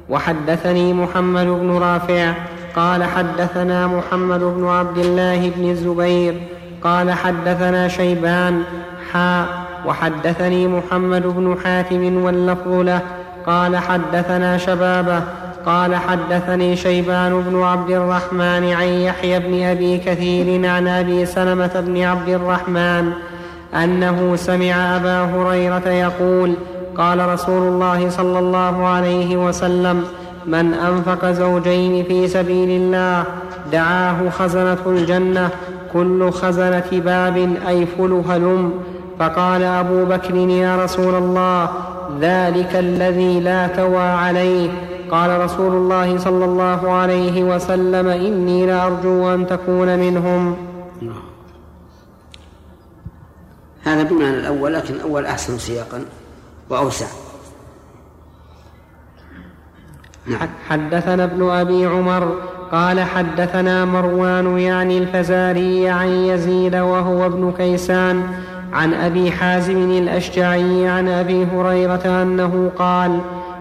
وحدثني محمد بن رافع. قال حدثنا محمد بن عبد الله بن الزبير. قال حدثنا شيبان. وحدثني محمد بن حاتم واللفظ له قال حدثنا شبابة قال حدثني شيبان بن عبد الرحمن عن يحيى بن أبي كثير عن أبي سلمة بن عبد الرحمن أنه سمع أبا هريرة يقول قال رسول الله صلى الله عليه وسلم من أنفق زوجين في سبيل الله دعاه خزنة الجنة كل خزنة باب أي فل هلم فقال أبو بكر يا رسول الله ذلك الذي لا توى عليه. قال رسول الله صلى الله عليه وسلم إني لارجو أن تكون منهم. هذا بمعنى الأول لكن الأول أحسن سياقا وأوسع. نعم. حدثنا ابن أبي عمر قال حدثنا مروان يعني الفزاري عن يزيد وهو ابن كيسان. عن أبي حازم الأشجعي عن أبي هريرة أنه قال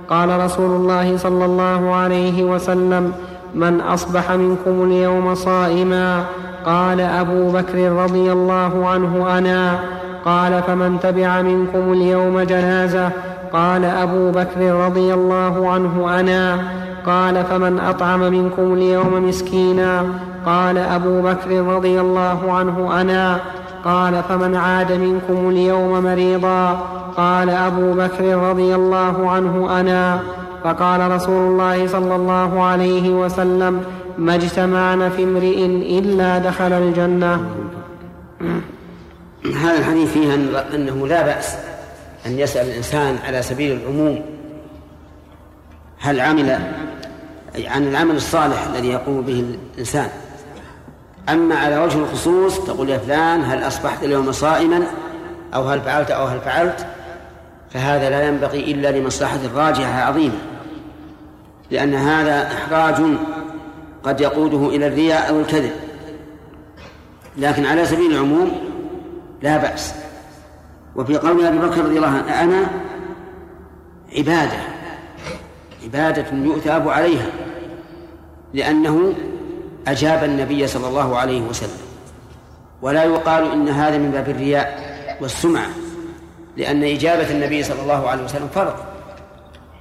قال رسول الله صلى الله عليه وسلم من أصبح منكم اليوم صائما؟ قال أبو بكر رضي الله عنه أنا. قال فمن تبع منكم اليوم جنازة؟ قال أبو بكر رضي الله عنه أنا. قال فمن أطعم منكم اليوم مسكينا؟ قال أبو بكر رضي الله عنه أنا. قال فمن عاد منكم اليوم مريضا؟ قال أبو بكر رضي الله عنه أنا. فقال رسول الله صلى الله عليه وسلم ما اجتمعن في امرئ إلا دخل الجنة. هذا الحديث فيه أنه لا بأس أن يسأل الإنسان على سبيل العموم هل عمل عن العمل الصالح الذي يقوم به الإنسان. أما على وجه الخصوص تقول يا فلان هل أصبحت اليوم صائما أو هل فعلت أو هل فعلت؟ فهذا لا ينبغي إلا لمصلحة راجحة عظيمة لأن هذا إحراج قد يقوده إلى الرياء أو الكذب. لكن على سبيل العموم لا بأس. وفي قول أبي بكر رضي الله عنه أنا عبادة عبادة يؤثاب عليها لأنه أجاب النبي صلى الله عليه وسلم. ولا يقال إن هذا من باب الرياء والسمعة لأن إجابة النبي صلى الله عليه وسلم فرض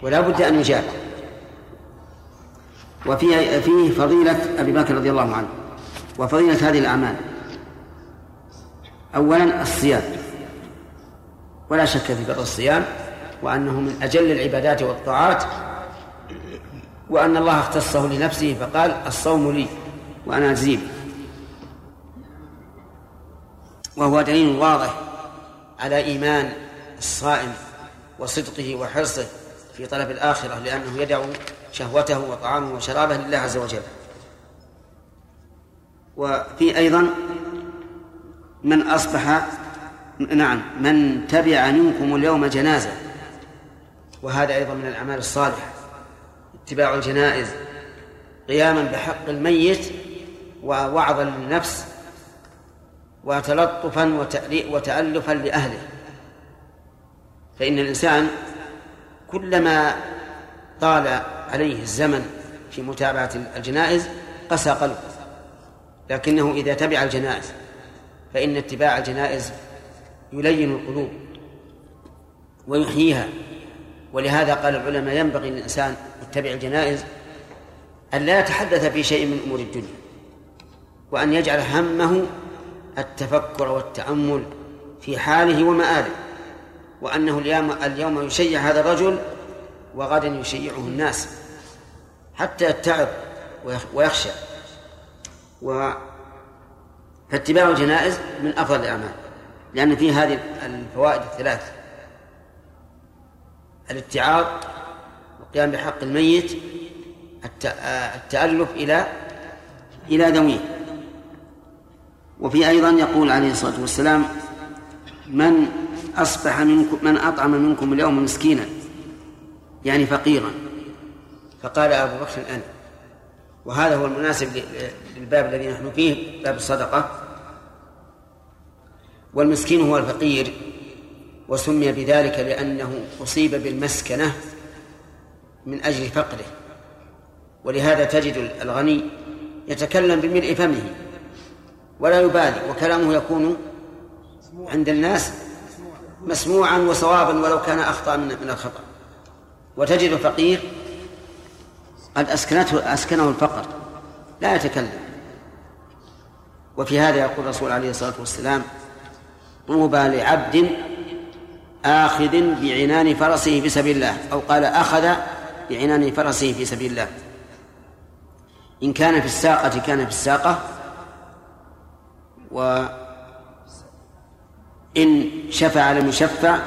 ولا بد أن يجاب. وفيه فيه فضيلة أبي بكر رضي الله عنه وفضيلة هذه الأعمال. أولا الصيام. ولا شك في فضل الصيام وأنه من أجل العبادات والطاعات وأن الله اختصه لنفسه فقال الصوم لي. وأنا أجزيه وهو دليل واضح على إيمان الصائم وصدقه وحرصه في طلب الآخرة لأنه يدع شهوته وطعامه وشرابه لله عز وجل. وفي أيضا من أصبح نعم من تبع منكم اليوم جنازة وهذا أيضا من الأعمال الصالحة اتباع الجنائز قياما بحق الميت ووعظا للنفس وتلطفا وتألفا لأهله. فإن الإنسان كلما طال عليه الزمن في متابعة الجنائز قسى قلبه لكنه إذا تبع الجنائز فإن اتباع الجنائز يلين القلوب ويحييها. ولهذا قال العلماء ينبغي للإنسان يتبع الجنائز أن لا يتحدث في شيء من أمور الدنيا. وأن يجعل همه التفكر والتأمل في حاله ومآله وأنه اليوم اليوم يشيع هذا الرجل وغدا يشيعه الناس حتى يتعظ ويخشى. و فاتباع الجنائز من أفضل الأعمال لأن فيه هذه الفوائد الثلاث الاتعاظ والقيام بحق الميت التألف إلى إلى ذويه. وفي أيضا يقول عليه الصلاة والسلام من أصبح منكم من أطعم منكم اليوم مسكينا يعني فقيرا. فقال أبو بكر أنا وهذا هو المناسب للباب الذي نحن فيه باب الصدقة. والمسكين هو الفقير وسمي بذلك لأنه أصيب بالمسكنة من أجل فقره. ولهذا تجد الغني يتكلم بملء فمه. ولا يبالي وكلامه يكون عند الناس مسموعا وصوابا ولو كان أخطأ من الخطأ. وتجد الفقير قد أسكنته أسكنه الفقر لا يتكلم. وفي هذا يقول الرسول عليه الصلاة والسلام طوبى لعبد آخذ بعنان فرسه في سبيل الله أو قال أخذ بعنان فرسه في سبيل الله. إن كان في الساقة كان في الساقة وإن شفع لم يشفع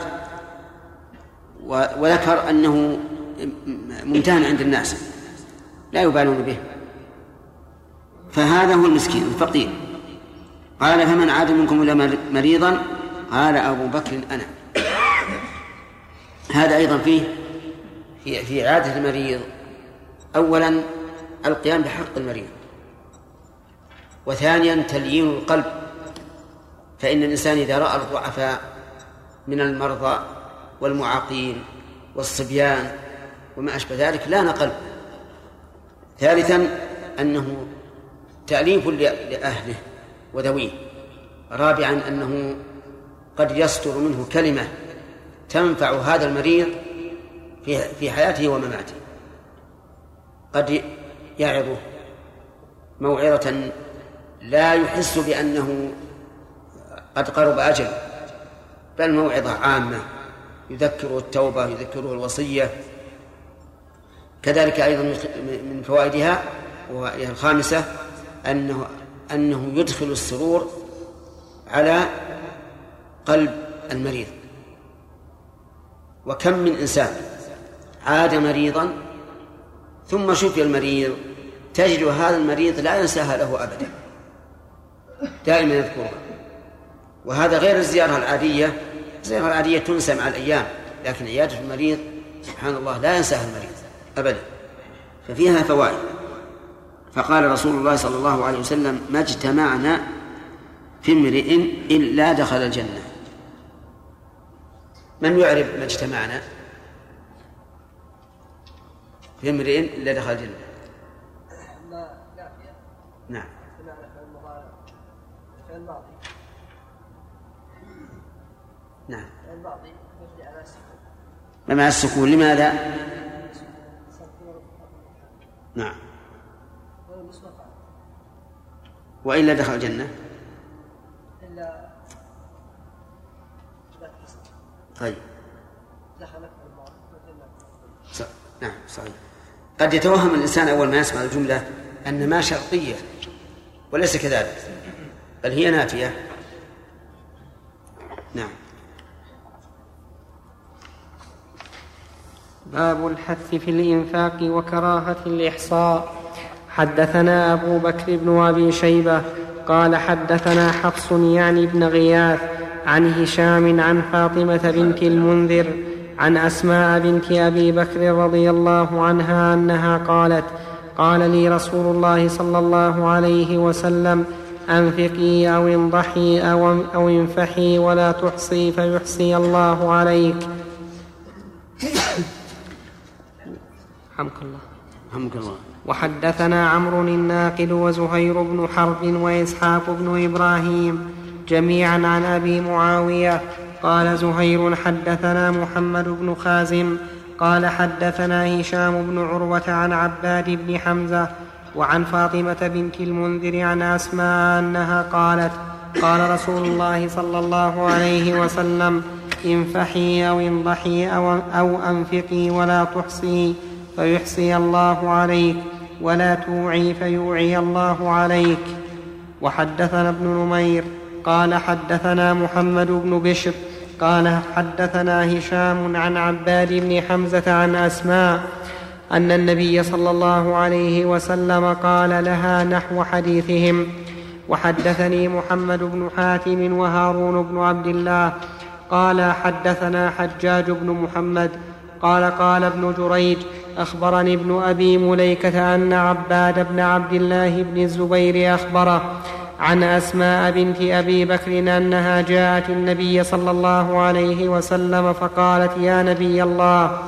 وذكر أنه ممتهن عند الناس لا يبالون به. فهذا هو المسكين الفقير. قال فمن عاد منكم إلى مريضا؟ قال أبو بكر أنا. هذا أيضا فيه في في عادة المريض. أولا القيام بحق المريض. وثانيا تليين القلب. فإن الإنسان إذا رأى الضعفاء من المرضى والمعاقين والصبيان وما أشبه ذلك لأن قلب ثالثا أنه تأليف لأهله وذويه. رابعا أنه قد يصدر منه كلمة تنفع هذا المريض في في حياته ومماته. قد يعظه موعظة لا يحس بأنه قد قرب أجل بل موعظة عامة يذكره التوبة يذكره الوصية. كذلك أيضا من فوائدها وهي الخامسة أنه أنه يدخل السرور على قلب المريض. وكم من إنسان عاد مريضا ثم شفي المريض تجد هذا المريض لا ينساها له أبدا. دائما يذكرها. وهذا غير الزيارة العادية. الزيارة العادية تنسى مع الأيام لكن عيادة المريض سبحان الله لا ينساها المريض أبدا. ففيها فوائد. فقال رسول الله صلى الله عليه وسلم ما اجتمعنا في امرئ إلا دخل الجنة. من يعرف ما اجتمعنا؟ في امرئ إلا دخل الجنة. نعم بمعنى فعل المضارع فعل الماضي نعم. الماضي مبني على السكون. مع السكون لماذا؟ نعم. وإلا دخل الجنة؟ إلا طيب. نعم صحيح. قد يتوهم الإنسان أول ما يسمع الجملة أن ما شرطية وليس كذلك. بل هي نافية نعم. باب الحث في الإنفاق وكراهة الإحصاء. حدثنا أبو بكر بن أبي شيبة قال حدثنا حفص يعني ابن غياث عن هشام عن فاطمة بنت المنذر عن أسماء بنت أبي بكر رضي الله عنها أنها قالت قال لي رسول الله صلى الله عليه وسلم أنفقي أو انضحي أو, أو انفحي ولا تحصي فيحصي الله عليك. حمك الله. رحمك الله. وحدثنا عمرو الناقد وزهير بن حرب وإسحاق بن إبراهيم جميعا عن أبي معاوية. قال زهير حدثنا محمد بن خازم. قال حدثنا هشام بن عروة عن عباد بن حمزة وعن فاطمة بنت المنذر عن أسماء أنها قالت قال رسول الله صلى الله عليه وسلم انفحي أو انضحي أو, أو أنفقي ولا تحصي فيحصي الله عليك ولا توعي فيوعي الله عليك. وحدثنا ابن نمير قال حدثنا محمد بن بشر قال حدثنا هشام عن عباد بن حمزة عن أسماء أن النبي صلى الله عليه وسلم قال لها نحو حديثهم وحدثني محمد بن حاتم وهارون بن عبد الله قال حدثنا حجاج بن محمد قال قال ابن جريج أخبرني ابن أبي مليكة أن عباد بن عبد الله بن الزبير أخبره عن أسماء بنت أبي بكر أنها جاءت النبي صلى الله عليه وسلم فقالت يا نبي الله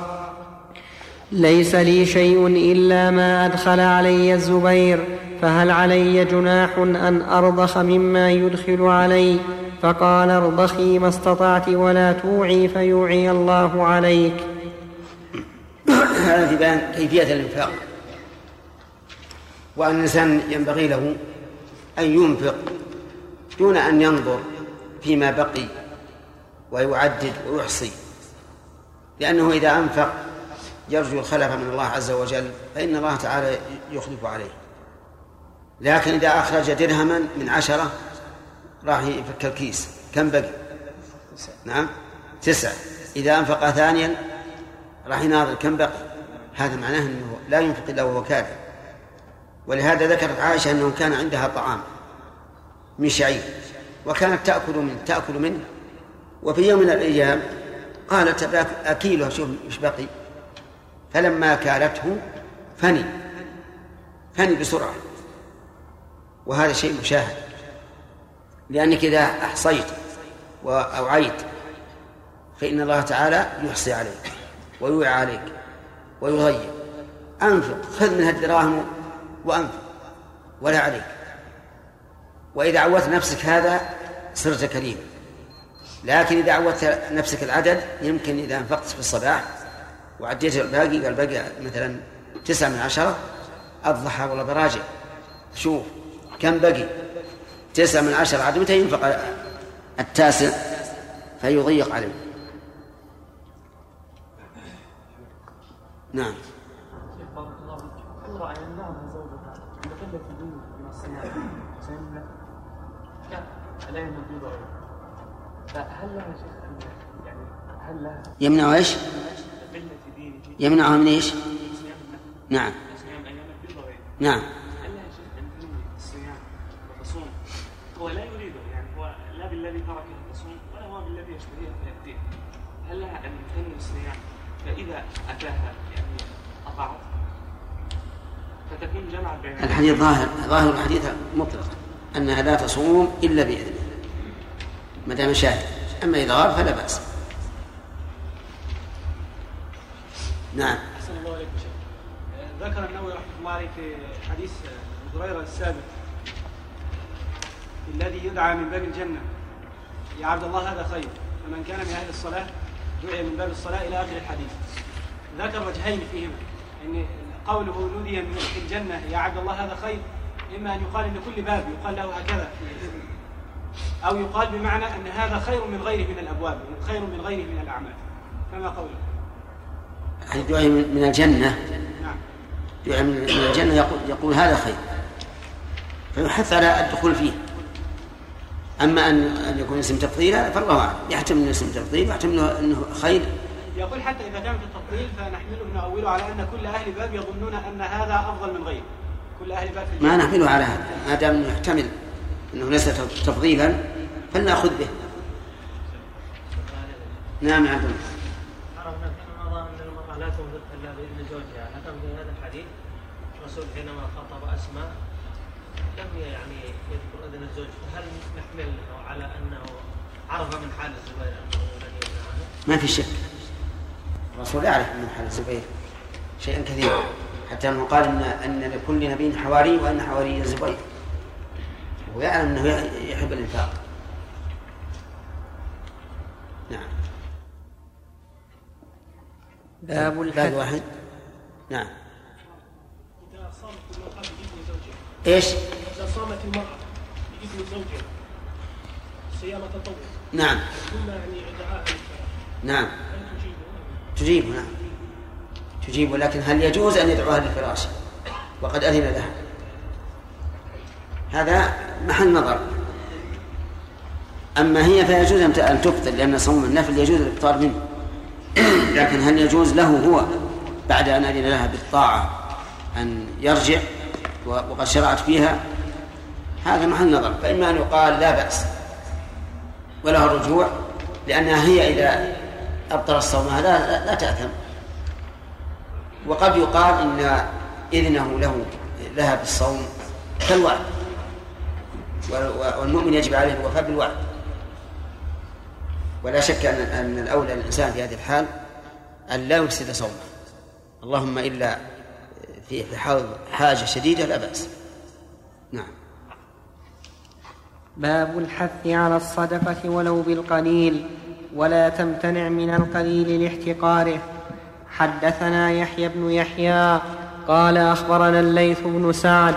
ليس لي شيء إلا ما أدخل علي الزبير فهل علي جناح أن أرضخ مما يدخل علي؟ فقال ارضخي ما استطعت ولا توعي فيوعي الله عليك. هذا في بيان كيفية الإنفاق. وأن الإنسان ينبغي له أن ينفق دون أن ينظر فيما بقي ويعدد ويحصي لأنه إذا أنفق يرجو الخلف من الله عز وجل فإن الله تعالى يخلف عليه. لكن إذا أخرج درهما من عشرة راح يفك الكيس. كم بقي؟ نعم تسعة. إذا أنفق ثانيا راح يناظر كم بقي. هذا معناه أنه لا ينفق إلا وهو كافر ولهذا ذكرت عائشة أنه كان عندها طعام من شعير وكانت تأكل منه تأكل منه. وفي يوم من الأيام قالت أكيله شوف إيش بقي. فلما كالته فني فني بسرعة. وهذا شيء مشاهد. لأنك إذا أحصيت وأوعيت فإن الله تعالى يحصي عليك ويوعى عليك ويضيق أنفق خذ من الدراهم وأنفق ولا عليك. وإذا عودت نفسك هذا صرت كريما لكن إذا عودت نفسك العدد يمكن إذا أنفقت في الصباح وعديت الباقي قال بقي مثلا تسعة من عشرة الضحى ولا براجع. شوف كم بقي تسعة من عشرة عاد متى ينفق التاسع؟ فيضيق عليه. نعم. يمنع بضرر يمنعها من إيش؟ نعم. نعم. هو لا يريده يعني هو لا بالذي تركه ولا هو بالذي يشتهيه هل لها تنوي الصيام فإذا أتاها يعني أطاعت فتكون بين الحديث ظاهر. ظاهر الحديث مطلق. أنها لا تصوم إلا باذنه ما دام شاهد. أما إذا غاب فلا بأس. نعم. أحسن الله عليك شيخ. ذكر النووي رحمه الله عليه في حديث أبو هريرة السابق. الذي يدعى من باب الجنة. يا عبد الله هذا خير. فمن كان من أهل الصلاة دعي من باب الصلاة إلى آخر الحديث. ذكر وجهين فيهما. إن قوله نودي من في الجنة يا عبد الله هذا خير. إما أن يقال إن كل باب يقال له هكذا. أو يقال بمعنى أن هذا خير من غيره من الأبواب خير من غيره من الأعمال. فما قوله؟ دعاء من من الجنة؟ دعاء من الجنة يقول, يقول هذا خير. فيحث على الدخول فيه. أما أن أن يكون اسم تفضيل هذا فالله أعلم. يحتمل اسم تفضيل ويحتمل أنه خير. يقول حتى إذا كان في التفضيل فنحمله نؤوله على أن كل أهل باب يظنون أن هذا أفضل من غيره. كل أهل باب في ما. نحمله على هذا. ما دام إنه يحتمل أنه ليس تفضيلا فلنأخذ به. نعم يا عبد الله عرفنا في رمضان ان المراه لا تنفق الا باذن زوجها لكن في هذا الحديث الرسول حينما خاطب أسماء. لم يعني يذكر أذن الزوج. فهل نحمل على أنه عرف من حال الزبير أنه لن يمنع عنه؟ ما في شك. الرسول يعرف من حال الزبير شيئا كثيرا. حتى أنه قال ان إن لكل نبي حواري وأن حواري الزبير. ويعلم إنه يحب الإنفاق. نعم. باب باب الحث واحد. نعم. صامت المرأة بإذن زوجها إيش؟ إذا صامت المرأة بإذن زوجها صيام تطوع. نعم. ثم يعني للفراش نعم؟ تجيب نعم. تجيب ولكن هل يجوز أن يدعوها للفراش؟ وقد أذن لها. هذا محل نظر. أما هي فيجوز أن تفطر لأن صوم النفل يجوز الإفطار منه. لكن هل يجوز له هو بعد أن أذن لها بالطاعة؟ أن يرجع وقد شرعت فيها هذا محل نظر. فإما أن يقال لا بأس وله الرجوع لأنها هي إذا أبطل الصوم لا, لا تأثم. وقد يقال إن إذنه له لها بالصوم كالوعد. وال- والمؤمن يجب عليه الوفاء بالوعد. ولا شك ان أن الأولى للإنسان في هذه الحال أن لا يفسد صومه. اللهم إلا في حال حاجة شديدة لا بأس. نعم. باب الحث على الصدقة ولو بالقليل ولا تمتنع من القليل لاحتقاره. حدثنا يحيى بن يحيى قال أخبرنا الليث بن سعد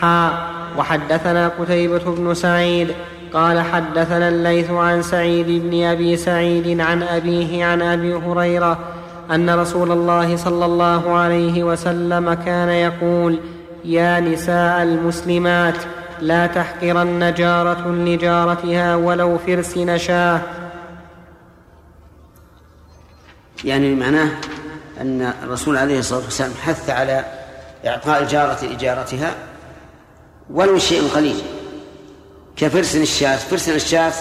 حا وحدثنا قتيبة بن سعيد قال حدثنا الليث عن سعيد بن أبي سعيد عن أبيه عن أبي هريرة أن رسول الله صلى الله عليه وسلم كان يقول يا نساء المسلمات لا تحقرن جارة لجارتها ولو فرس نشاة. يعني معناه أن الرسول عليه الصلاة والسلام حث على إعطاء الجارة لجارتها ولو شيء قليل كفرس الشاة فرس الشاة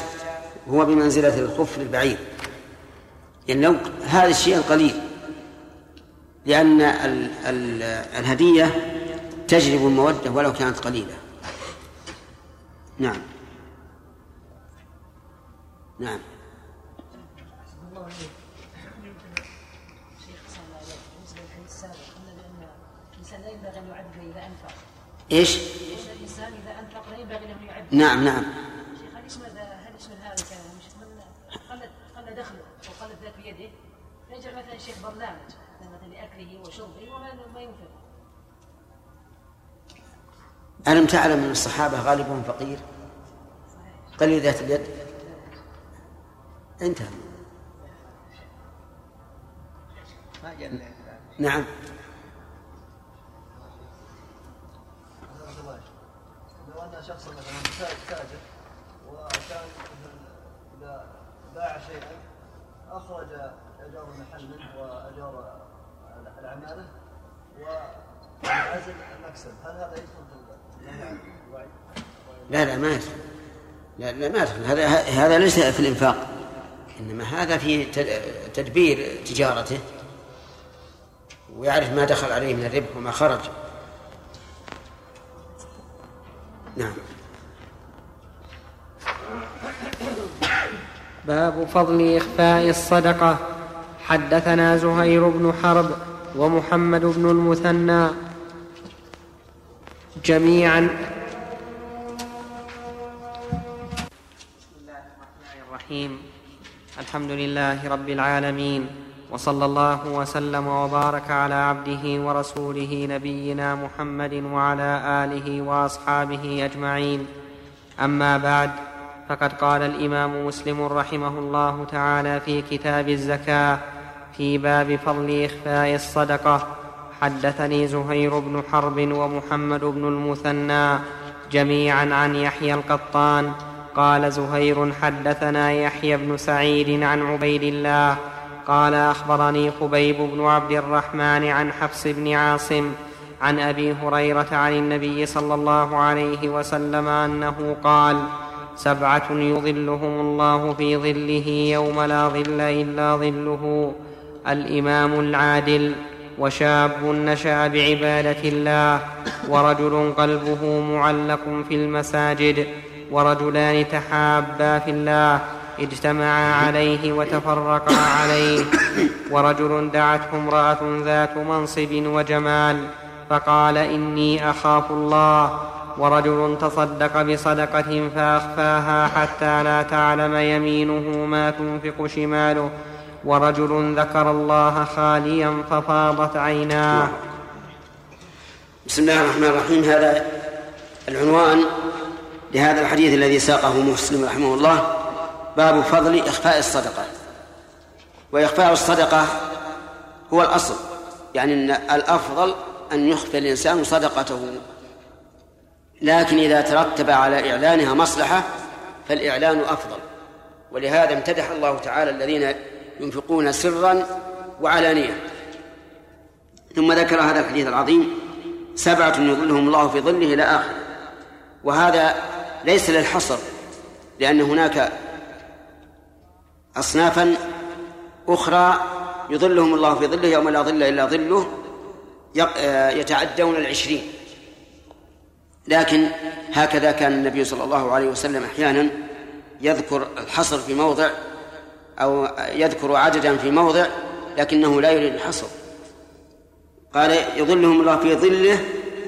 هو بمنزلة الخف للبعير يعني لو هذا الشيء القليل لأن ال ال الهدية تجلب المودة ولو كانت قليلة. نعم. نعم. إيش؟ ان الانسان إذا أنفق لا ينبغي له أن يعدل نعم نعم شيخ هل يشمل هل يشمل هذا كان مش من قل قل دخله وقلت ذات بيده فيجعل مثلا شيخ برنامج مثلا لاكله وشربه وما ما ينفق ألم تعلم أن الصحابة غالبهم فقير؟ قليل ذات اليد؟ انتهى. نعم. لو ان شخصا مثلا تاجر وكان اذا باع شيئا اخرج اجار المحل منه واجار العماله وعزل المكسب هل هذا يدخل في؟ لا لا ما يدخل. لا لا ما يدخل. هذا هذا ليس في الإنفاق. إنما هذا في تد- تدبير تجارته ويعرف ما دخل عليه من الربح وما خرج. نعم. باب فضل إخفاء الصدقة. حدثنا زهير بن حرب ومحمد بن المثنى جميعا. بسم الله الرحمن الرحيم. الحمد لله رب العالمين. وصلى الله وسلم وبارك على عبده ورسوله نبينا محمد وعلى آله وأصحابه أجمعين. أما بعد فقد قال الإمام مسلم رحمه الله تعالى في كتاب الزكاة في باب فضل إخفاء الصدقة. حدثني زهير بن حرب ومحمد بن المثنى جميعا عن يحيى القطان. قال زهير حدثنا يحيى بن سعيد عن عبيد الله. قال أخبرني خبيب بن عبد الرحمن عن حفص بن عاصم عن أبي هريرة عن النبي صلى الله عليه وسلم أنه قال سبعة يظلهم الله في ظله يوم لا ظل إلا ظله الإمام العادل. وشاب نشأ بعبادة الله ورجل قلبه معلق في المساجد ورجلان تحابا في الله اجتمعا عليه وتفرقا عليه. ورجل دعته امرأة ذات منصب وجمال فقال إني أخاف الله. ورجل تصدق بصدقة فأخفاها حتى لا تعلم يمينه ما تنفق شماله. ورجل ذكر الله خاليا ففاضت عيناه. بسم الله الرحمن الرحيم. هذا العنوان لهذا الحديث الذي ساقه مسلم رحمه الله. باب فضل إخفاء الصدقة. وإخفاء الصدقة هو الأصل يعني أن الأفضل أن يخفي الإنسان صدقته. لكن إذا ترتب على إعلانها مصلحة فالإعلان أفضل. ولهذا امتدح الله تعالى الذين ينفقون سرا وعلانية. ثم ذكر هذا الحديث العظيم سبعة يظلهم الله في ظله إلى آخره. وهذا ليس للحصر لأن هناك أصنافا أخرى يظلهم الله في ظله يوم لا ظل إلا ظله يتعدون العشرين. لكن هكذا كان النبي صلى الله عليه وسلم أحيانا يذكر الحصر في موضع أو يذكر عددا في موضع لكنه لا يريد الحصر. قال يظلهم الله في ظله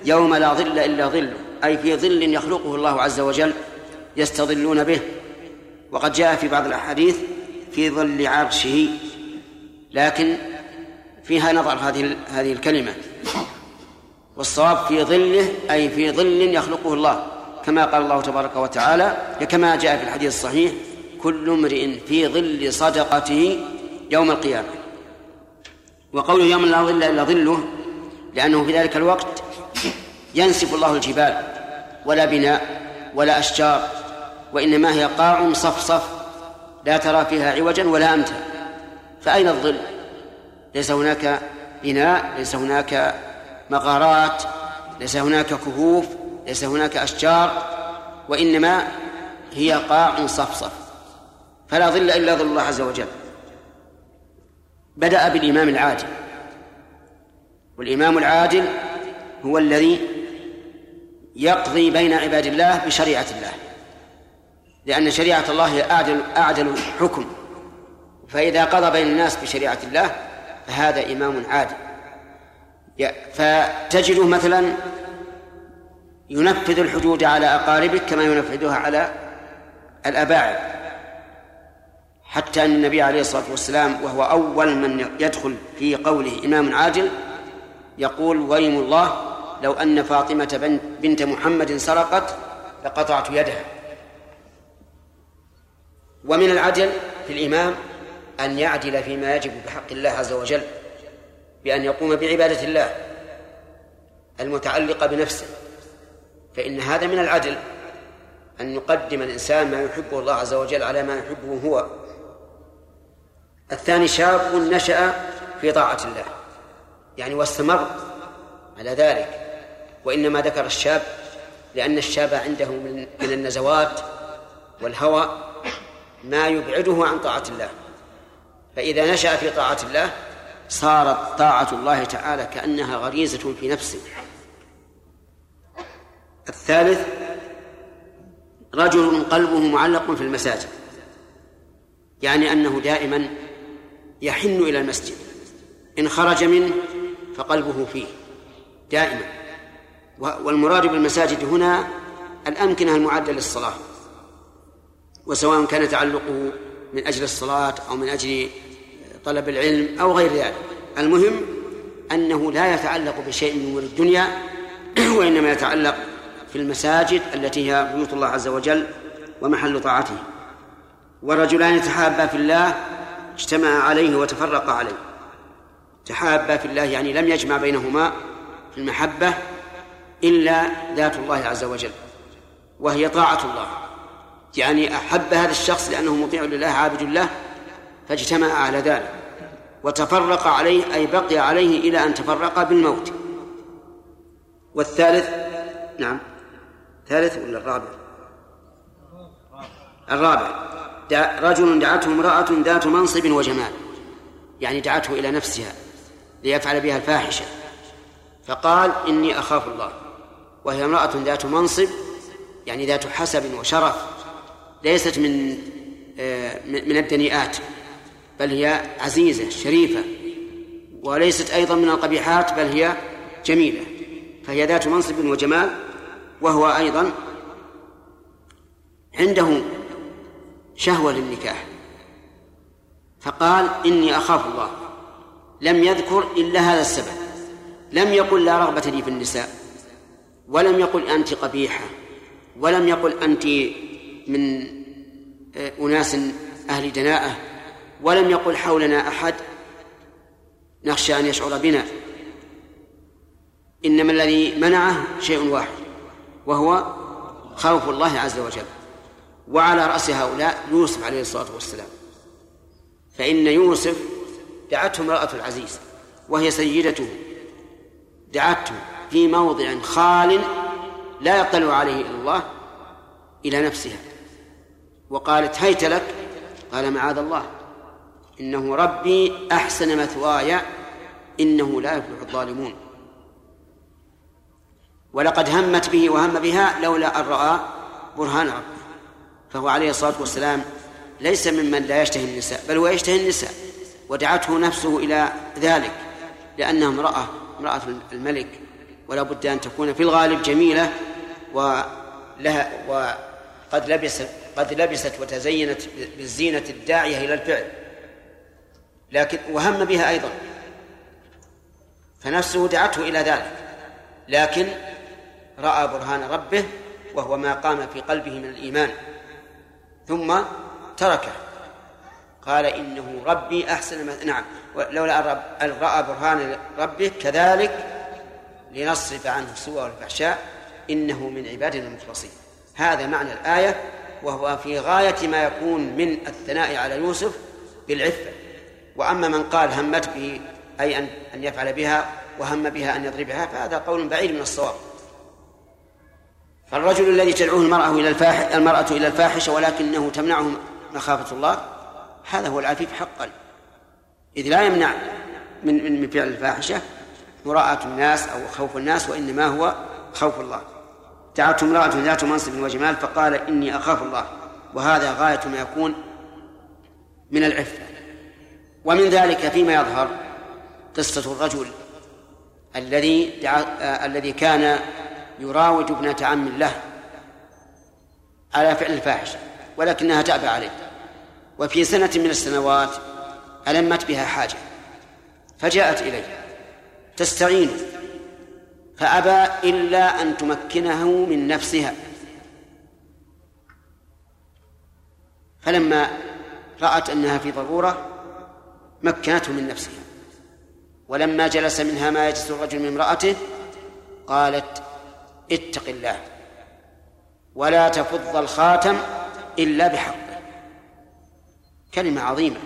يوم لا ظل إلا ظله أي في ظل يخلقه الله عز وجل يستظلون به. وقد جاء في بعض الأحاديث في ظل عرشه لكن فيها نظر هذه هذه الكلمة. والصواب في ظله أي في ظل يخلقه الله كما قال الله تبارك وتعالى كما جاء في الحديث الصحيح كل امرئ في ظل صدقته يوم القيامة. وقوله يوم لا ظل إلا ظله لأنه في ذلك الوقت ينسف الله الجبال ولا بناء ولا أشجار وإنما هي قاع صفصف لا ترى فيها عوجا ولا أمتا فأين الظل؟ ليس هناك بناء ليس هناك مغارات ليس هناك كهوف ليس هناك أشجار وإنما هي قاع صفصف. فلا ظل إلا ظل الله عز وجل. بدأ بالإمام العادل. والإمام العادل هو الذي يقضي بين عباد الله بشريعة الله. لأن شريعة الله هي أعدل أعدل حكم. فإذا قضى بين الناس بشريعة الله فهذا إمام عادل. فتجده مثلا ينفذ الحدود على أقاربك كما ينفذها على الأباعد. حتى أن النبي عليه الصلاة والسلام وهو أول من يدخل في قوله إمام عادل يقول ويم الله لو أن فاطمة بنت محمد سرقت لقطعت يدها. ومن العدل في الإمام أن يعدل فيما يجب بحق الله عز وجل بأن يقوم بعبادة الله المتعلقة بنفسه فإن هذا من العدل أن يقدم الإنسان ما يحبه الله عز وجل على ما يحبه هو. الثاني شاب نشأ في طاعة الله يعني واستمر على ذلك وإنما ذكر الشاب لأن الشاب عنده من النزوات والهوى ما يبعده عن طاعة الله. فإذا نشأ في طاعة الله صارت طاعة الله تعالى كأنها غريزة في نفسه. الثالث رجل قلبه معلق في المساجد يعني أنه دائما يحن إلى المسجد. إن خرج منه فقلبه فيه. دائما. والمراد بالمساجد هنا الأمكنة المعدة للصلاة. وسواء كان تعلقه من أجل الصلاة أو من أجل طلب العلم أو غير ذلك. المهم أنه لا يتعلق بشيء من أمور الدنيا وإنما يتعلق في المساجد التي هي بيوت الله عز وجل ومحل طاعته. ورجلان يتحابا في الله اجتمعا عليه وتفرقا عليه. تحابا في الله يعني لم يجمع بينهما في المحبة إلا ذات الله عز وجل وهي طاعة الله. يعني أحب هذا الشخص لأنه مطيع لله عابد له فاجتمع على ذلك. وتفرق عليه أي بقي عليه إلى أن تفرق بالموت. والثالث نعم ثالث ولا الرابع؟ الرابع. رجل دعته امرأة ذات منصب وجمال يعني دعته إلى نفسها ليفعل بها الفاحشة. فقال إني أخاف الله. وهي امرأة ذات منصب يعني ذات حسب وشرف ليست من آه، من الدنيئات بل هي عزيزة شريفة وليست أيضا من القبيحات بل هي جميلة. فهي ذات منصب وجمال وهو أيضا عنده شهوة للنكاح. فقال إني أخاف الله. لم يذكر إلا هذا السبب. لم يقل لا رغبة لي في النساء. ولم يقل أنت قبيحة. ولم يقل أنت من آه، أناس أهل دناءة. ولم يقل حولنا أحد نخشى أن يشعر بنا. إنما الذي منعه شيء واحد وهو خوف الله عز وجل. وعلى رأس هؤلاء يوسف عليه الصلاة والسلام. فإن يوسف دعته امرأة العزيز وهي سيدته. دعته في موضع خال لا يطلع عليه إلا الله إلى نفسها. وقالت هيت لك. قال معاذ الله. إنه ربي أحسن مثواي إنه لا يفلح الظالمون. ولقد همت به وهم بها لولا أن رأى برهان ربه. فهو عليه الصلاة والسلام ليس ممن لا يشتهي النساء بل هو يشتهي النساء ودعته نفسه إلى ذلك لأنها امرأة امرأة الملك ولا بد أن تكون في الغالب جميلة ولها وقد لبست قد لبست وتزينت بالزينة الداعية إلى الفعل. لكن وهم بها أيضا. فنفسه دعته إلى ذلك. لكن رأى برهان ربه وهو ما قام في قلبه من الإيمان. ثم تركه. قال إنه ربي أحسن ما نعم. لولا أن رأى برهان ربه كذلك لنصرف عنه السوء والفحشاء إنه من عبادنا المخلصين. هذا معنى الآية وهو في غاية ما يكون من الثناء على يوسف بالعفة. وأما من قال همت به أي أن يفعل بها وهم بها أن يضربها فهذا قول بعيد من الصواب. فالرجل الذي تدعوه المرأة إلى الفاحش المرأة إلى الفاحشة ولكنه تمنعه مخافة الله هذا هو العفيف حقا. إذ لا يمنع من من فعل الفاحشة مراءة الناس أو خوف الناس وإنما هو خوف الله. دعته امرأة ذات منصب وجمال فقال إني أخاف الله وهذا غاية ما يكون من العفة. ومن ذلك فيما يظهر قصة الرجل الذي دعا الذي كان يراود ابنة عم له على فعل الفاحشة ولكنها تأبى عليه. وفي سنة من السنوات ألمت بها حاجة فجاءت إليه تستعينه فأبى إلا أن تمكنه من نفسها. فلما رأت أنها في ضرورة مكنته من نفسها. ولما جلس منها ما يجلس الرجل من امرأته قالت اتق الله ولا تفض الخاتم إلا بحقه. كلمة عظيمة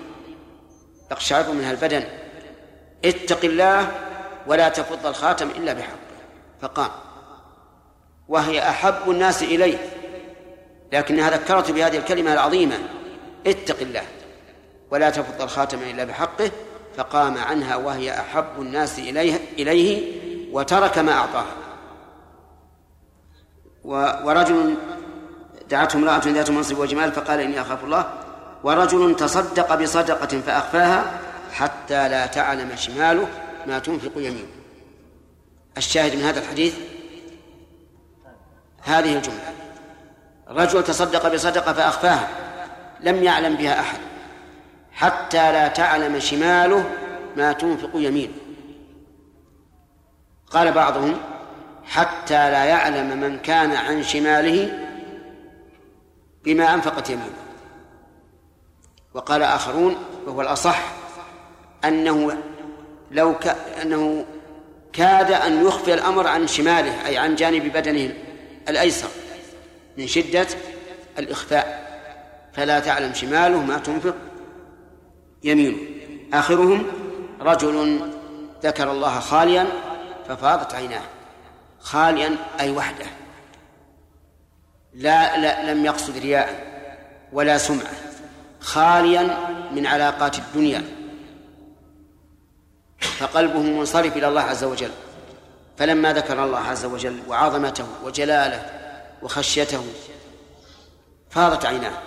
يقشعر منها البدن اتق الله ولا تفض الخاتم إلا بحقه. فقام. وهي أحب الناس إليه. لكنها ذكرت بهذه الكلمة العظيمة. اتق الله ولا تفض الخاتم إلا بحقه. فقام عنها وهي أحب الناس إليه إليه وترك ما أعطاها. ورجل دعته امرأة ذات منصب وجمال فقال إني أخاف الله. ورجل تصدق بصدقة فأخفاها حتى لا تعلم شماله ما تنفق يمينه. الشاهد من هذا الحديث هذه الجملة. رجل تصدق بصدقة فأخفاها لم يعلم بها أحد حتى لا تعلم شماله ما تنفق يمينه. قال بعضهم حتى لا يعلم من كان عن شماله بما أنفقت يمينه. وقال آخرون وهو الأصح أنه لو ك... أنه كاد أن يخفي الأمر عن شماله أي عن جانب بدنه الأيسر من شدة الإخفاء. فلا تعلم شماله ما تنفق يمينه. آخرهم رجل ذكر الله خاليا ففاضت عيناه. خاليا أي وحده. لا, لا لم يقصد رياء ولا سمعة. خاليا من علاقات الدنيا. فقلبه منصرف إلى الله عز وجل. فلما ذكر الله عز وجل وعظمته وجلاله وخشيته فاضت عيناه.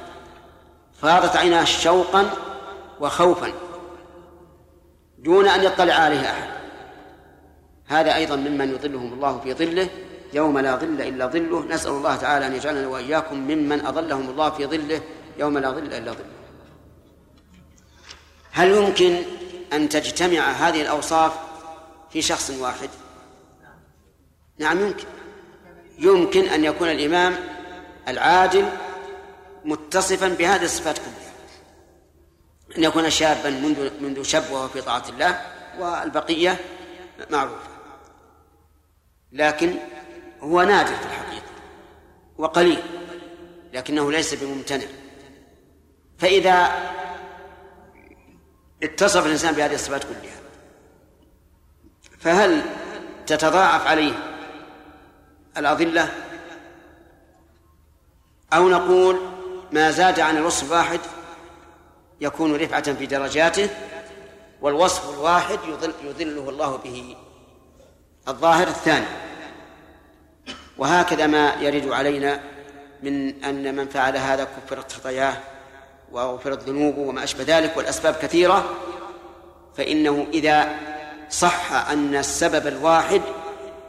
فاضت عيناه شوقا وخوفا دون أن يطلع عليه أحد. هذا أيضا ممن يظلهم الله في ظله يوم لا ظل إلا ظله. نسأل الله تعالى أن يجعلنا وإياكم ممن أظلهم الله في ظله يوم لا ظل إلا ظله. هل يمكن أن تجتمع هذه الأوصاف في شخص واحد؟ نعم يمكن. يمكن أن يكون الإمام العادل متصفا بهذه الصفات كلها. أن يكون شابا منذ منذ شب وهو في طاعة الله والبقية معروفة لكن هو نادر في الحقيقة وقليل لكنه ليس بممتنع. فإذا اتصف الإنسان بهذه الصفات كلها فهل تتضاعف عليه الأضلة؟ أو نقول ما زاد عن الوصف الواحد يكون رفعة في درجاته والوصف الواحد يظل يظله الله به الظاهر الثاني. وهكذا ما يرد علينا من أن من فعل هذا كفرت خطاياه وغفرت ذنوبه وما أشبه ذلك والأسباب كثيرة. فإنه إذا صح أن السبب الواحد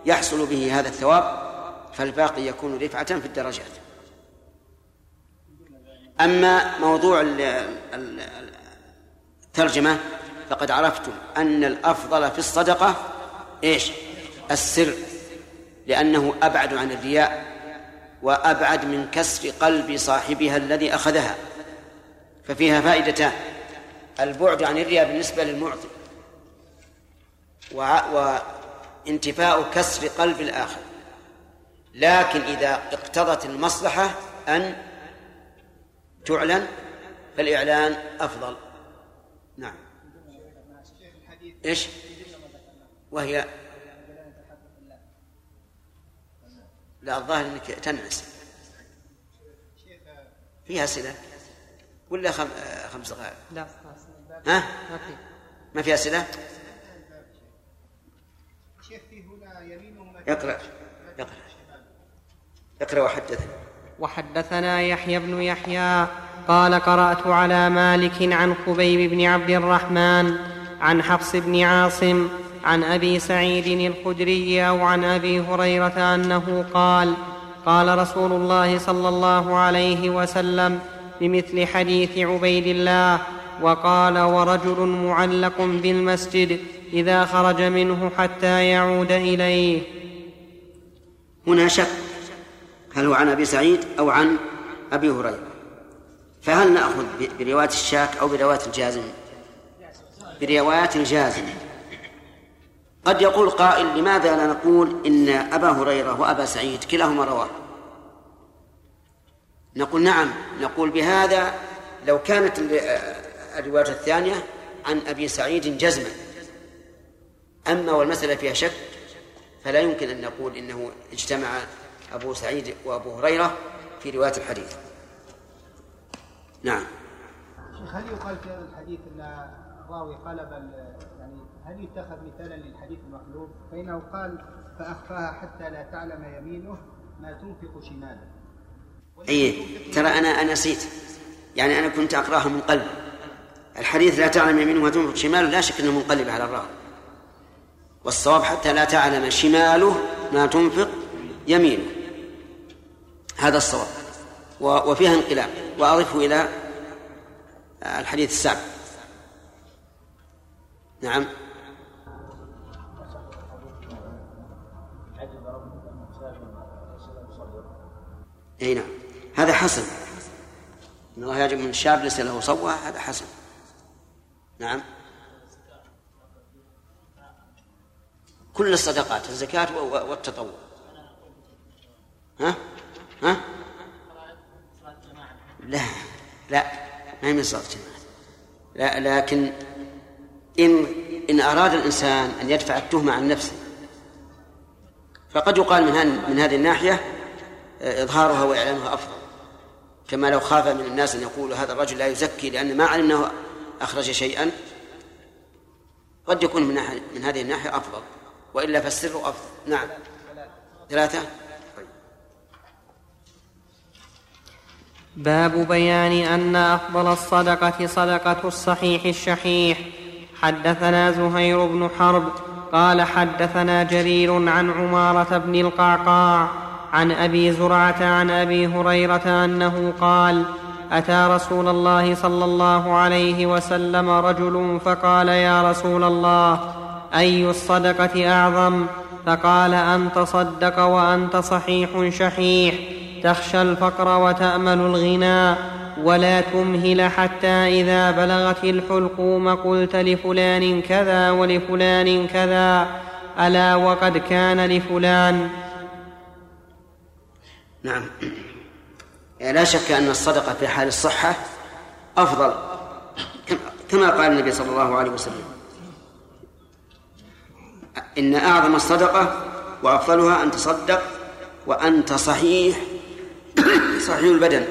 يحصل به هذا الثواب فالباقي يكون رفعة في الدرجات. أما موضوع الترجمة فقد عرفتم أن الأفضل في الصدقة إيش؟ السر لأنه أبعد عن الرياء وأبعد من كسر قلب صاحبها الذي أخذها. ففيها فائدتان البعد عن الرياء بالنسبة للمعطي وانتفاء كسر قلب الآخر. لكن إذا اقتضت المصلحة أن تعلن فالإعلان أفضل. نعم. إيش؟ وهي لا الظاهر إنك تنعس. فيها صله ولا خم... خمس دقائق؟ لا ها؟ ما في. ما صله شيخ في هنا يمينه اقرأ. اقرأ. اقرأ وحدثنا وحدثنا يحيى بن يحيى قال قرأت على مالك عن خبيب بن عبد الرحمن عن حفص بن عاصم عن أبي سعيد الخدري أو عن أبي هريرة أنه قال قال رسول الله صلى الله عليه وسلم بمثل حديث عبيد الله وقال ورجل معلق بالمسجد إذا خرج منه حتى يعود إليه. هنا شك هل هو عن أبي سعيد أو عن أبي هريرة؟ فهل نأخذ برواية الشاك أو برواية الجازم؟ برواية الجازم. قد يقول قائل لماذا لا نقول إن أبا هريرة وأبا سعيد كلاهما رواة؟ نقول نعم نقول بهذا لو كانت الرواية الثانية عن أبي سعيد جزما. أما والمسألة فيها شك فلا يمكن أن نقول إنه اجتمع أبو سعيد وأبو هريرة في رواية الحديث. نعم. شيخ هل يقال في هذا الحديث إن الراوي قلب هل يتخذ مثالا للحديث المقلوب فإنه قال فأخفاها حتى لا تعلم يمينه ما تنفق شماله. أي ترى أنا أنا نسيت. يعني أنا كنت اقراها من قلب. الحديث لا تعلم يمينه ما تنفق شماله لا شك إنه منقلب على الراوي والصواب حتى لا تعلم شماله ما تنفق يمينه. هذا الصواب. وفيها انقلاب. وأضفه إلى الحديث السابق. نعم. إي نعم. هذا حسن. إن الله يعجب من الشاب ليس له صوة هذا حسن. نعم. كل الصدقات الزكاة والتطوع. ها؟ ها؟ لا لا ما من صلاة الجماعة لا لكن إن إن أراد الإنسان أن يدفع التهمة عن نفسه فقد يقال من من هذه الناحية إظهارها وإعلانها أفضل. كما لو خاف من الناس أن يقولوا هذا الرجل لا يزكي لأن ما علمناه أخرج شيئا قد يكون من, ناحية من هذه الناحية أفضل. وإلا فالسر أفضل. نعم. ثلاثة؟ باب بيان أن أفضل الصدقة صدقة الصحيح الشحيح. حدثنا زهير بن حرب قال حدثنا جرير عن عمارة بن القعقاع عن أبي زرعة عن أبي هريرة أنه قال أتى رسول الله صلى الله عليه وسلم رجل فقال يا رسول الله أي الصدقة أعظم؟ فقال أن تصدق وأنت صحيح شحيح تخشى الفقر وتأمل الغنى ولا تمهل حتى إذا بلغت الحلقوم قلت لفلان كذا ولفلان كذا ألا وقد كان لفلان؟ نعم. يعني لا شك أن الصدقة في حال الصحة أفضل كما قال النبي صلى الله عليه وسلم. إن أعظم الصدقة وأفضلها أن تصدق وأنت صحيح صحيح البدن.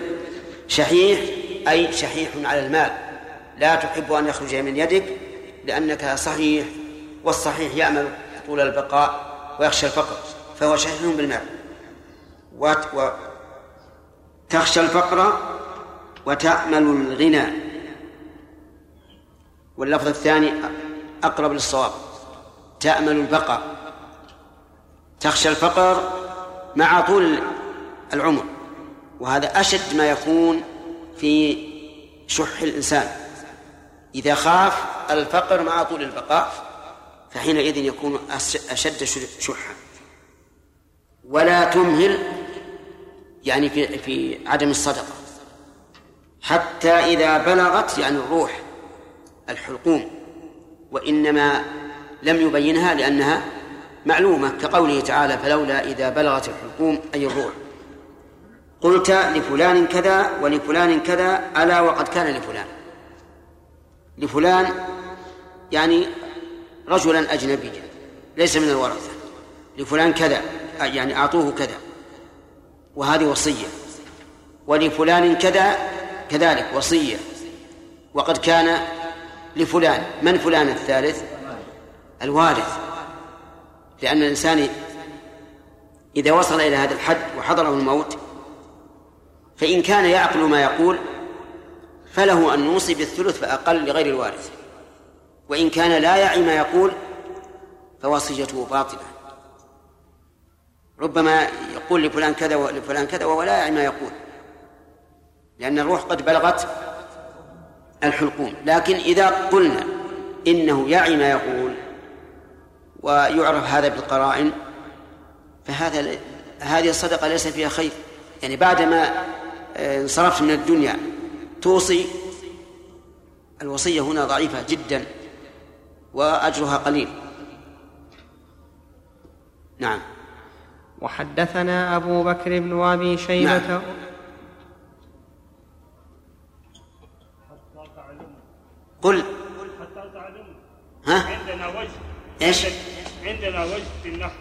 شحيح أي شحيح على المال. لا تحب أن يخرج من يدك لأنك صحيح والصحيح يأمل طول البقاء ويخشى الفقر فهو شحيح بالمال. وتخشى الفقر وتأمل الغنى. واللفظ الثاني أقرب للصواب تأمل البقاء. تخشى الفقر مع طول العمر وهذا أشد ما يكون في شح الإنسان. إذا خاف الفقر مع طول البقاء فحينئذ يكون أش- أشد شحا ولا تمهل يعني في في عدم الصدقة. حتى إذا بلغت يعني الروح الحلقوم وإنما لم يبينها لأنها معلومة كقوله تعالى فلولا إذا بلغت الحلقوم أي الروح. قلت لفلان كذا ولفلان كذا ألا وقد كان لفلان. لفلان يعني رجلا أجنبيا ليس من الورثة. لفلان كذا يعني أعطوه كذا. وهذه وصية. ولفلان كذا كذلك وصية. وقد كان لفلان من فلان الثالث؟ الوارث. لأن الإنسان إذا وصل إلى هذا الحد وحضره الموت فإن كان يعقل ما يقول فله أن يوصي بالثلث فأقل لغير الوارث. وإن كان لا يعي ما يقول فوصيته باطلة. ربما يقول لفلان كذا ولفلان كذا وهو لا يعي ما يقول. لأن الروح قد بلغت الحلقوم. لكن إذا قلنا إنه يعي ما يقول ويعرف هذا بالقرائن فهذا هذه الصدقة ليس فيها خير. يعني بعدما انصرفت من الدنيا توصي الوصية هنا ضعيفة جدا وأجرها قليل. نعم. وحدثنا أبو بكر بن أبي شيبة. نعم. قل. حتى تعلموا ها؟ عندنا وجه. إيش؟ عندنا وجه في النحو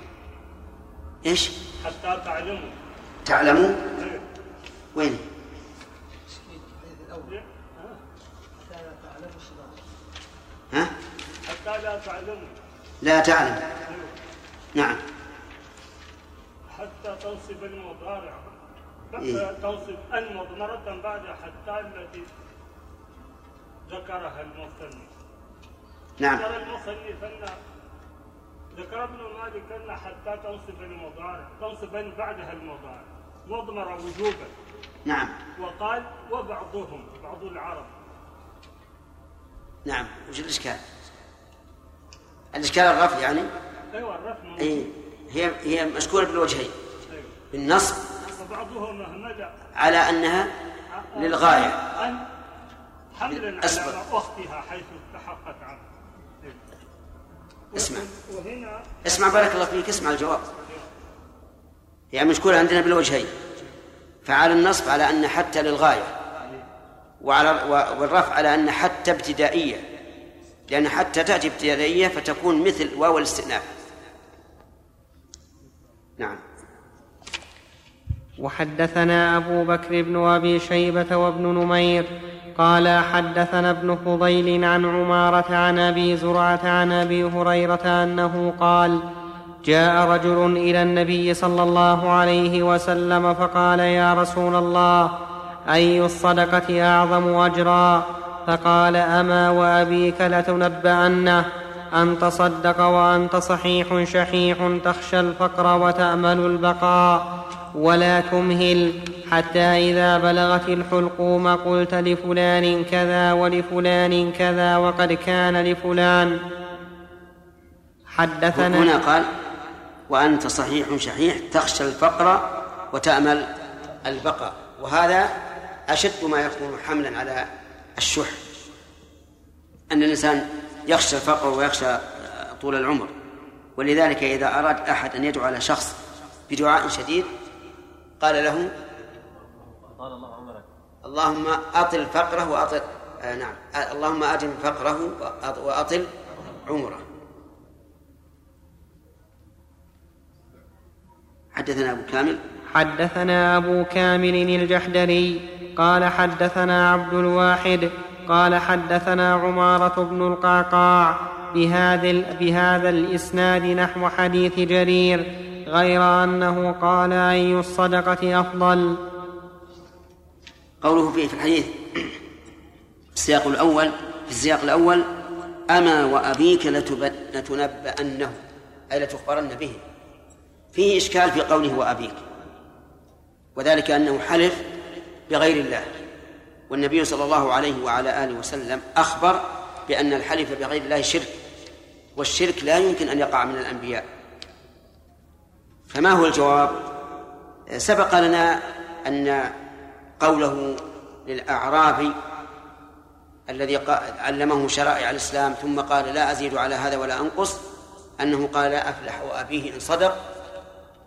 إيش؟ حتى تعلموا. تعلموا؟ وين؟ ها؟ حتى لا تعلموا. لا تعلم. نعم. حتى تنصب المضارع. إيه. حتى تنصب أن مضمرة بعد حتى التي ذكرها المصنف. نعم. ذكر المصنف أن ذكر ابن مالك أن حتى تنصب المضارع تنصب بعدها المضارع. مضمر وجوبا. نعم. وقال وبعضهم بعض العرب. نعم. وش الإشكال؟ الإشكال الرفع يعني؟ أيوه الرفع. أي هي هي مشكولة بالوجهين. بالنصب على أنها للغاية. أن حملا على. اختها حيث استحقت عنه. أيوة. اسمع. وهنا اسمع بارك الله فيك اسمع الجواب. يعني مشكولة عندنا بالوجهين. فعلى النصب على أن حتى للغاية. وعلى والرفع على أن حتى ابتدائية. لأن حتى تأتي ابتدائية فتكون مثل واو الاستئناف. نعم. وحدثنا أبو بكر بن أبي شيبة وابن نمير قال حدثنا ابن فضيل عن عمارة عن أبي زرعة عن أبي هريرة أنه قال جاء رجل إلى النبي صلى الله عليه وسلم فقال يا رسول الله أي الصدقة أعظم أجرا؟ فقال أما وأبيك لتنبأنه. أن تصدق وأنت صحيح شحيح تخشى الفقر وتأمل البقاء ولا تمهل حتى إذا بلغت الحلقوم قلت لفلان كذا ولفلان كذا وقد كان لفلان. حدثنا هنا قال وأنت صحيح شحيح تخشى الفقر وتأمل البقاء. وهذا أشد ما يكون حملا على الشح. أن الإنسان يخشى الفقر ويخشى طول العمر. ولذلك إذا أراد أحد أن يدعو على شخص بدعاء شديد قال له اللهم أطل فقره وأطل آه نعم اللهم أدم فقره وأط- وأطل عمره. حدثنا أبو كامل. حدثنا أبو كامل الجحدري قال حدثنا عبد الواحد قال حدثنا عمارة بن القعقاع بهذا, بهذا الإسناد نحو حديث جرير غير أنه قال أي الصدقة أفضل. قوله في الحديث السياق الأول في السياق الأول أما وأبيك لتنبأنه أي لتخبرن به. فيه إشكال في قوله وأبيك وذلك أنه حلف بغير الله. والنبي صلى الله عليه وعلى آله وسلم أخبر بأن الحلف بغير الله شرك والشرك لا يمكن أن يقع من الأنبياء. فما هو الجواب؟ سبق لنا أن قوله للأعرابي الذي علمه شرائع الإسلام ثم قال لا أزيد على هذا ولا أنقص أنه قال أفلح وأبيه إن صدق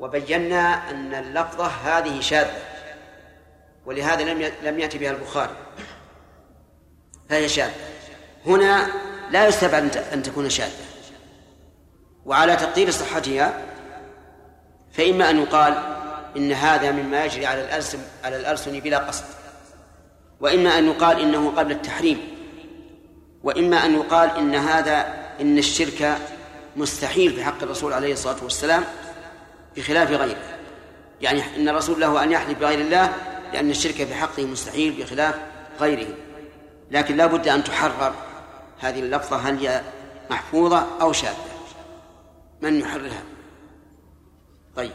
وبينا أن اللفظة هذه شاذة. ولهذا لم لم يأتي بها البخاري. فهي شاذة. هنا لا يستبعد أن تكون شاذة. وعلى تقدير صحتها فإما أن يقال إن هذا مما يجري على الألسن على الألسن بلا قصد. وإما أن يقال إنه قبل التحريم. وإما أن يقال إن هذا إن الشرك مستحيل في حق الرسول عليه الصلاة والسلام بخلاف غيره. يعني إن الرسول له أن يحلف بغير الله لأن الشرك في حقه مستحيل بخلاف غيره. لكن لا بد أن تحرر هذه اللفظة هل هي محفوظة أو شاذة. من يحررها؟ طيب.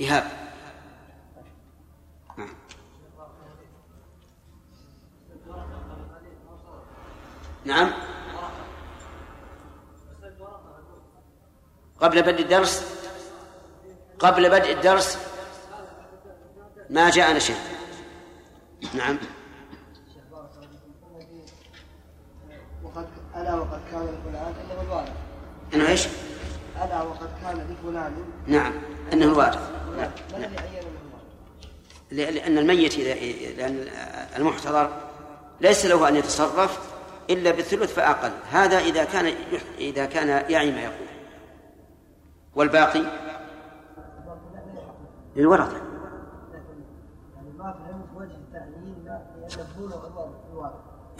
إيهاب. نعم. نعم. قبل بدء الدرس؟ قبل بدء الدرس؟ ما جاءنا شيء. نعم. وقد ألا وقد كان لفلان إنه الوارث إنه إيش؟ ألا وقد كان لفلان. نعم. إنه الوارث نعم. ل- لأن الميت إذا لأن المحتضر ليس له أن يتصرف إلا بالثلث فأقل. هذا إذا كان إذا كان يعي ما يقول. والباقي؟ للورثة يعني ما فهمت وجه التعيين لا لأن بلوغ الوارث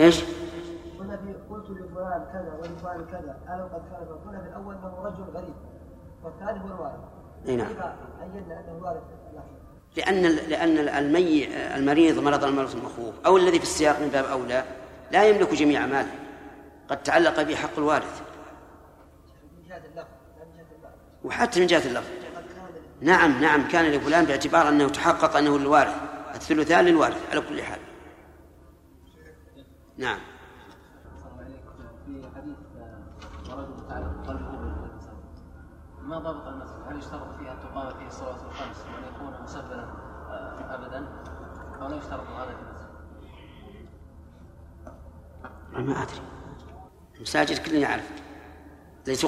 إيش؟ قلنا في قلت لفلان كذا ولفلان كذا وقد كان لفلان. قلنا في الأول أنه رجل غريب والثاني هو الوارث. أي نعم. كيف عينا أنه الوارث لأن لأن المي المريض مرض المرض المخوف أو الذي في السياق من باب أولى لا يملك جميع ماله قد تعلق به حق الوارث. وحتى من جهة اللفظ. نعم نعم كان لفلان باعتبار أنه تحقق أنه الوارث الثلثان للوارث على كل حال. نعم. في حديث قلبه ما ضابط المسجد؟ هل يشترط فيها أن تقام فيه الصلوات الخمس وأن يكون مسبلا آه، أبدا؟ أو لا يشترط هذا في المسجد؟ ما أدري. المساجد كلنا يعرف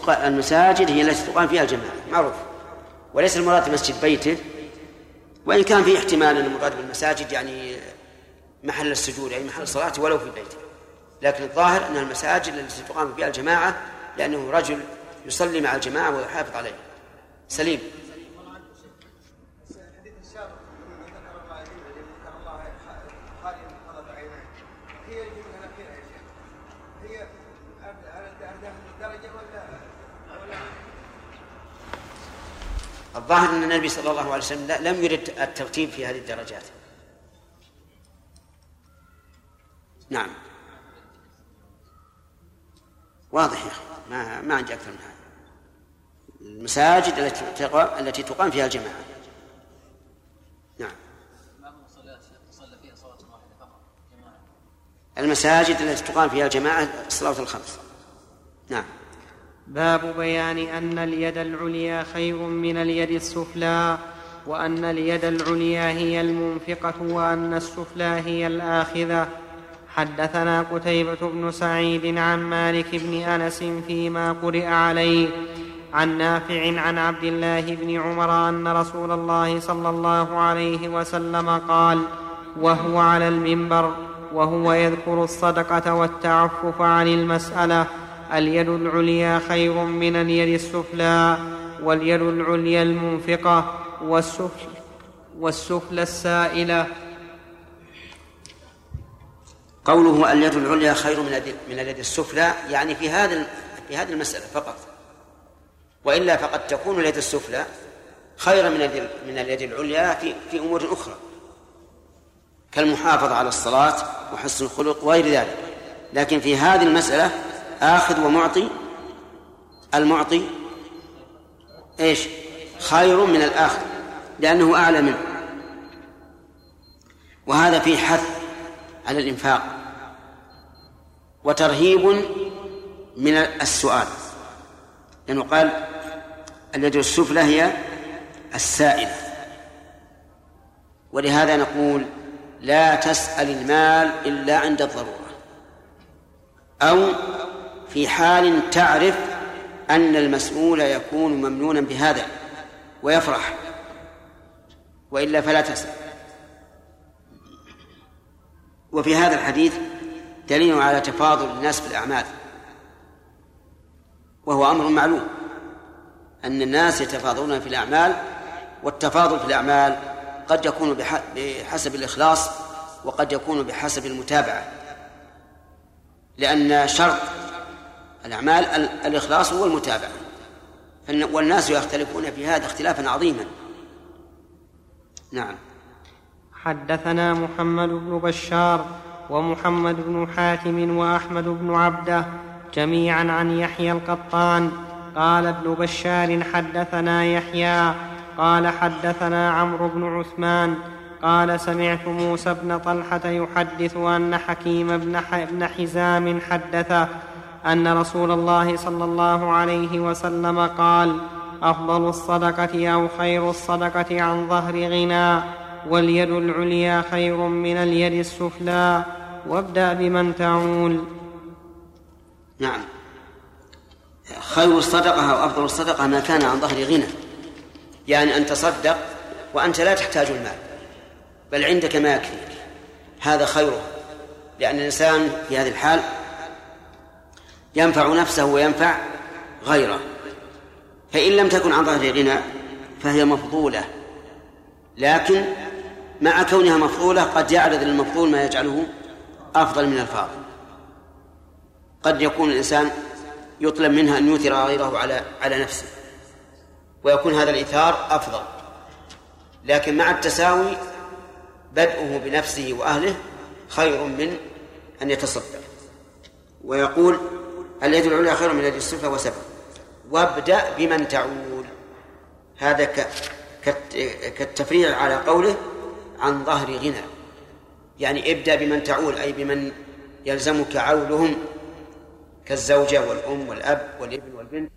المساجد هي التي تقام فيها الجماعة معروف. وليس المراد مسجد بيته. وإن كان في احتمال أن المراد بالمساجد يعني محل السجود أي محل الصلاة ولو في بيته. لكن الظاهر أن المساجد التي تقام فيها الجماعة لأنه رجل يصلي مع الجماعة ويحافظ عليه. سليم. الظاهر أن النبي صلى الله عليه وسلم لم يرد الترتيب في هذه الدرجات. نعم. واضح يا أخي ما ما عندي أكثر من هذا. المساجد التي تقام التي تقام فيها الجماعة. نعم. المساجد التي تقام فيها الجماعة الصلاة الخمس. نعم. باب بيان أن اليد العليا خير من اليد السفلى وأن اليد العليا هي المنفقة وأن السفلى هي الآخذة. حدثنا قتيبة بن سعيد عن مالك بن أنس فيما قرئ عليه عن نافع عن عبد الله بن عمر أن رسول الله صلى الله عليه وسلم قال وهو على المنبر وهو يذكر الصدقة والتعفف عن المسألة اليد العليا خير من اليد السفلى واليد العليا المنفقة والسفل والسفلى السائلة قوله اليد العليا خير من من اليد السفلى يعني في هذا في هذه المسألة فقط. وإلا فقد تكون اليد السفلى خيرا من من اليد العليا في في أمور أخرى. كالمحافظة على الصلاة وحسن الخلق وغير ذلك. لكن في هذه المسألة آخذ ومعطي المعطي إيش؟ خير من الآخر لأنه أعلى منه. وهذا فيه حث على الإنفاق. وترهيب من السؤال. لأنه قال اليد السفلى هي السائلة ولهذا نقول لا تسأل المال إلا عند الضرورة. أو في حال تعرف أن المسؤول يكون ممنونا بهذا ويفرح. وإلا فلا تسأل. وفي هذا الحديث دليل على تفاضل الناس في الأعمال وهو أمر معلوم أن الناس يتفاضلون في الأعمال والتفاضل في الأعمال قد يكون بحسب الإخلاص وقد يكون بحسب المتابعة لأن شرط الأعمال الإخلاص والمتابعة والناس يختلفون في هذا اختلافا عظيما. نعم. حدثنا محمد بن بشار ومحمد بن حاتم وأحمد بن عبده جميعا عن يحيى القطان. قال ابن بشار حدثنا يحيى. قال حدثنا عمرو بن عثمان. قال سمعت موسى بن طلحة يحدث أن حكيم بن حزام حدثه أن رسول الله صلى الله عليه وسلم قال أفضل الصدقة أو خير الصدقة عن ظهر غنى واليد العليا خير من اليد السفلى. وابدأ بمن تعول. نعم. خير الصدقة أو أفضل الصدقة ما كان عن ظهر غنى. يعني أن تصدق وأنت لا تحتاج المال بل عندك ما يكفيك. هذا خيره لأن الإنسان في هذه الحال ينفع نفسه وينفع غيره. فإن لم تكن عن ظهر غنى فهي مفضولة. لكن مع كونها مفضولة قد يعرض للمفضول ما يجعله أفضل من الفاضل. قد يكون الإنسان يطلب منها أن يؤثر غيره على على نفسه ويكون هذا الإيثار أفضل. لكن مع التساوي بدءه بنفسه وأهله خير من أن يتصدق. ويقول اليد العليا خير من اليد السفلى وسبب وابدأ بمن تعول. هذا كالتفريع على قوله عن ظهر غنى. يعني ابدأ بمن تعول أي بمن يلزمك عولهم كالزوجة والأم والأب والإبن والبنت.